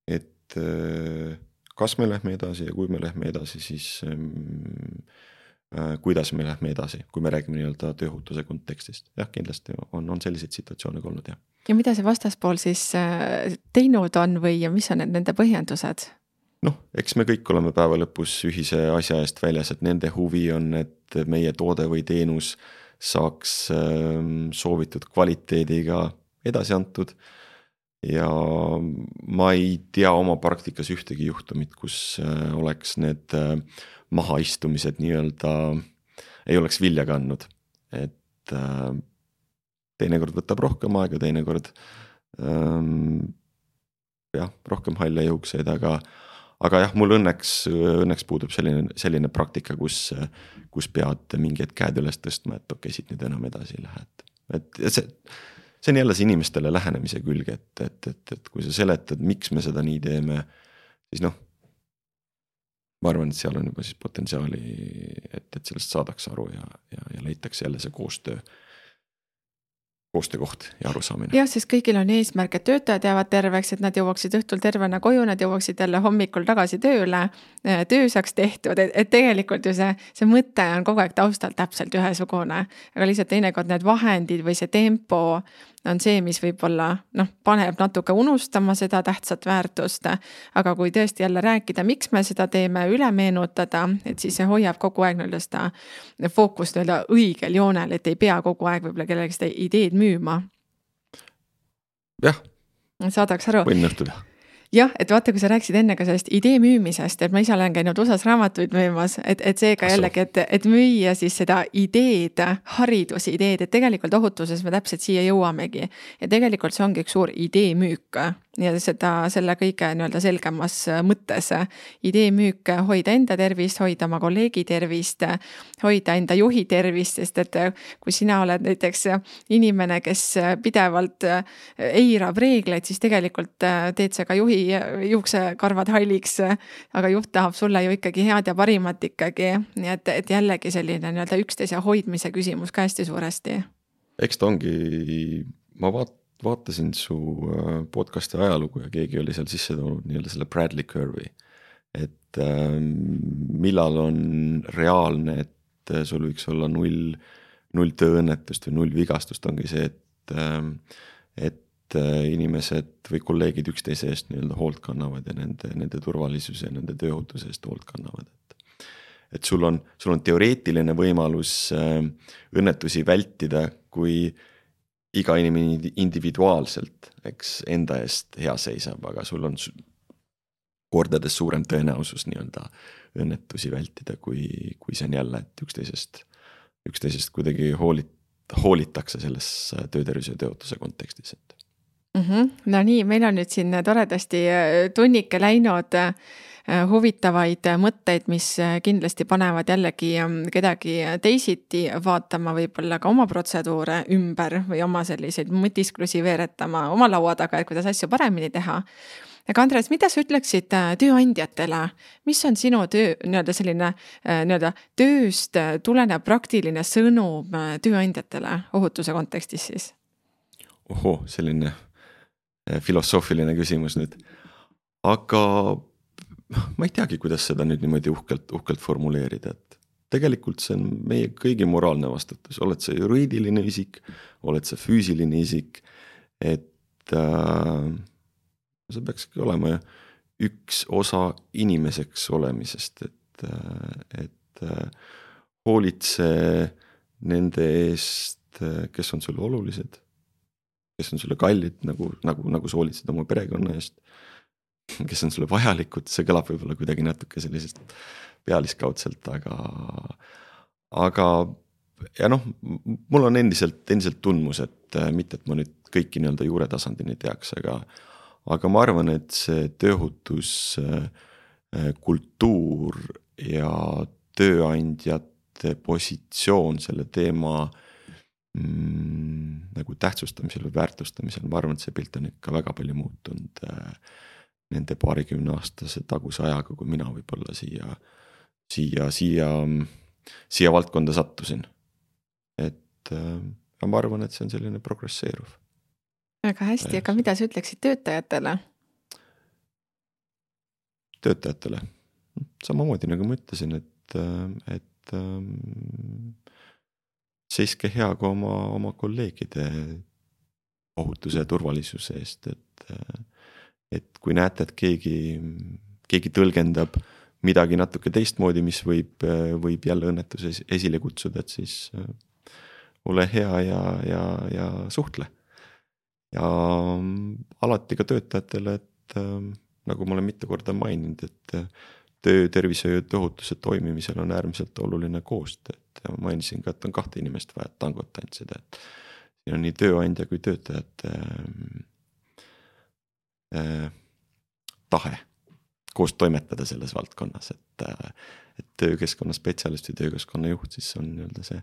et et äh, kas me lähme edasi ja kui me lähme edasi, siis ähm, äh, kuidas me lähme edasi, kui me räägime nii-öelda tööohutuse kontekstist, jah, kindlasti on, on selliseid situatsioone ka olnud, jah. ja mida see vastaspool siis äh, teinud on või mis on need nende põhjendused? noh, eks me kõik oleme päeva lõpus ühise asja eest väljas, et nende huvi on, et meie toode või teenus saaks ähm, soovitud kvaliteediga edasi antud ja ma ei tea oma praktikas ühtegi juhtumit, kus äh, oleks need äh, mahaistumised nii-öelda, ei oleks vilja kandnud, et äh, teinekord võtab rohkem aega, teinekord ähm, jah, rohkem halle juukseid, aga aga jah, mul õnneks, õnneks puudub selline, selline praktika, kus, kus pead mingi hetk käed üles tõstma, et okei okay,, siit nüüd enam edasi ei lähe, et, et see see on jälle see inimestele lähenemise külg, et, et, et, et kui sa seletad, miks me seda nii teeme, siis noh. ma arvan, et seal on juba siis potentsiaali, et, et sellest saadakse aru ja, ja, ja leitakse jälle see koostöö koostöökoht ja arusaamine. jah, sest kõigil on eesmärk, et töötajad jäävad terveks, et nad jõuaksid õhtul tervena koju, nad jõuaksid jälle hommikul tagasi tööle. Äh, töö saaks tehtud, et tegelikult ju see, see mõte on kogu aeg taustal täpselt ühesugune. aga lihtsalt teinekord need vahendid või see tempo on see, mis võib-olla noh, paneb natuke unustama seda tähtsat väärtust. aga kui tõesti jälle rääkida, miks me seda teeme, üle meenutada, et siis see hoiab kogu aeg nii-öelda seda fookust nii-öelda õigel joonel, et ei pea kogu aeg võib-olla kellelegi seda ideed müüma. jah. saadaks aru. võin nõustuda jah, et vaata, kui sa rääkisid enne ka sellest idee müümisest, et ma ise olen käinud USA-s raamatuid müümas, et, et seega jällegi, et, et müüa siis seda ideed, haridusideed, et tegelikult ohutuses me täpselt siia jõuamegi. ja tegelikult see ongi üks suur idee müük ja seda selle kõige nii-öelda selgemas mõttes. idee müük, hoida enda tervist, hoida oma kolleegi tervist, hoida enda juhi tervist, sest et kui sina oled näiteks inimene, kes pidevalt eirab reegleid, siis tegelikult teed sa ka juhi juuksekarvad halliks. aga juht tahab sulle ju ikkagi head ja parimat ikkagi, nii et, et jällegi selline nii-öelda üksteise hoidmise küsimus ka hästi suuresti. eks ta ongi, ma vaat-, vaatasin su äh, podcast'i ajalugu ja keegi oli seal sisse toonud nii-öelda selle Bradley curve'i. et äh, millal on reaalne, et äh, sul võiks olla null, null tööõnnetust või null vigastust, ongi see, et äh,, et inimesed või kolleegid üksteise eest nii-öelda hoolt kannavad ja nende, nende turvalisuse ja nende tööohutuse eest hoolt kannavad, et et sul on, sul on teoreetiline võimalus äh, õnnetusi vältida, kui äh, iga inimene individuaalselt, eks enda eest hea seisab, aga sul on kordades suurem tõenäosus nii-öelda õnnetusi vältida, kui, kui see on jälle, et üksteisest, üksteisest kuidagi hoolit-, hoolitakse selles töötervishoiu tööotuse kontekstis, et mm. -hmm. no nii, meil on nüüd siin toredasti tunnike läinud Äh, huvitavaid mõtteid, mis äh, kindlasti panevad jällegi ähm, kedagi teisiti vaatama võib-olla ka oma protseduure ümber või oma selliseid mõtisklusi veeretama oma laua taga, et kuidas asju paremini teha. Aga Andres, mida sa ütleksid äh, tööandjatele, mis on sinu töö nii-öelda selline nii-öelda tööst tulenev praktiline sõnum tööandjatele ohutuse kontekstis siis? ohoo, selline filosoofiline küsimus nüüd, aga ma ei teagi, kuidas seda nüüd niimoodi uhkelt, uhkelt formuleerida, et tegelikult see on meie kõigi moraalne vastutus, oled sa juriidiline isik, oled sa füüsiline isik, et äh, see peakski olema üks osa inimeseks olemisest, et, äh, et äh, hoolitse nende eest, äh, kes on sulle olulised, kes on sulle kallid, nagu, nagu, nagu sa hoolitsed oma perekonna eest kes on sulle vajalikud, see kõlab võib-olla kuidagi natuke sellisest pealiskaudselt, aga, aga ja noh, mul on endiselt, endiselt tundmus, et äh, mitte, et ma nüüd kõiki nii-öelda juuretasandini teaks, aga, aga ma arvan, et see tööohutuskultuur äh, ja tööandjate positsioon selle teema mm, nagu tähtsustamisel või väärtustamisel, ma arvan, et see pilt on ikka väga palju muutunud äh, nende paarikümne aastase taguse ajaga, kui mina võib-olla siia, siia, siia, siia valdkonda sattusin. et äh, ma arvan, et see on selline progresseeruv. väga hästi, aga mida sa ütleksid töötajatele? töötajatele, samamoodi nagu ma ütlesin, et, äh, et ähm, seiske hea ka oma, oma kolleegide ohutuse ja turvalisuse eest, et äh, et kui näete, et keegi, keegi tõlgendab midagi natuke teistmoodi, mis võib, võib jälle õnnetuse esile kutsuda, et siis äh, ole hea ja, ja, ja suhtle. ja mm, alati ka töötajatele, et äh, nagu ma olen mitu korda maininud, et äh, töötervishoiu ja ohutuse toimimisel on äärmiselt oluline koostöö, et ma mainisin ka, et on kahte inimest vaja, tangot tantsida, et siin on nii tööandja kui töötajate äh, tahe koos toimetada selles valdkonnas, et, äh, et töökeskkonna spetsialist või töökeskkonna juht siis on nii-öelda see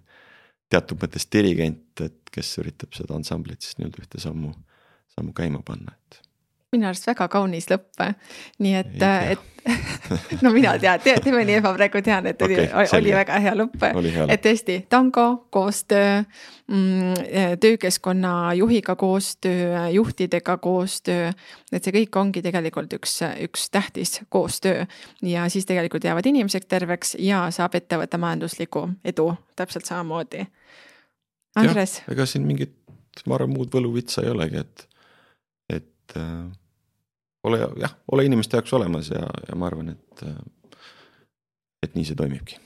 teatud mõttes dirigent, et kes üritab seda ansamblit siis nii-öelda ühte sammu, sammu käima panna, et minu arust väga kaunis lõpp, nii et, et no mina tean, teeme nii, et ma praegu tean, et oli okay,, oli väga hea lõpp. et tõesti, tango, koostöö mm,, töökeskkonna juhiga koostöö, juhtidega koostöö. et see kõik ongi tegelikult üks, üks tähtis koostöö ja siis tegelikult jäävad inimesed terveks ja saab ettevõtte majanduslikku edu täpselt samamoodi. Andres. ega siin mingit, ma arvan, muud võluvitsa ei olegi, et, et äh ole jah, ole inimeste jaoks olemas ja, ja ma arvan, et, et nii see toimibki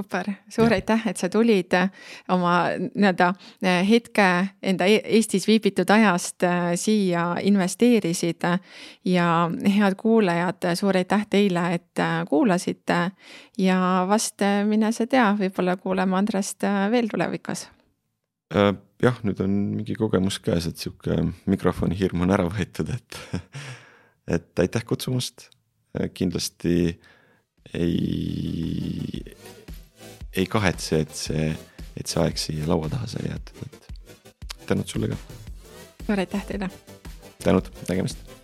super, suur aitäh, et sa tulid äh, oma nii-öelda äh, hetke enda e-, Eestis viibitud ajast äh, siia investeerisid. ja head kuulajad, suur aitäh teile, et kuulasite ja vast mine sa tea, võib-olla kuuleme Andrest veel tulevikus. jah, nüüd on mingi kogemus käes, et sihuke mikrofoni hirm on ära võetud, et, et aitäh kutsumast. kindlasti ei ei kahetse, et see, et see aeg siia laua taha sai jäetud, et tänud sulle ka. suur aitäh teile. tänud, nägemist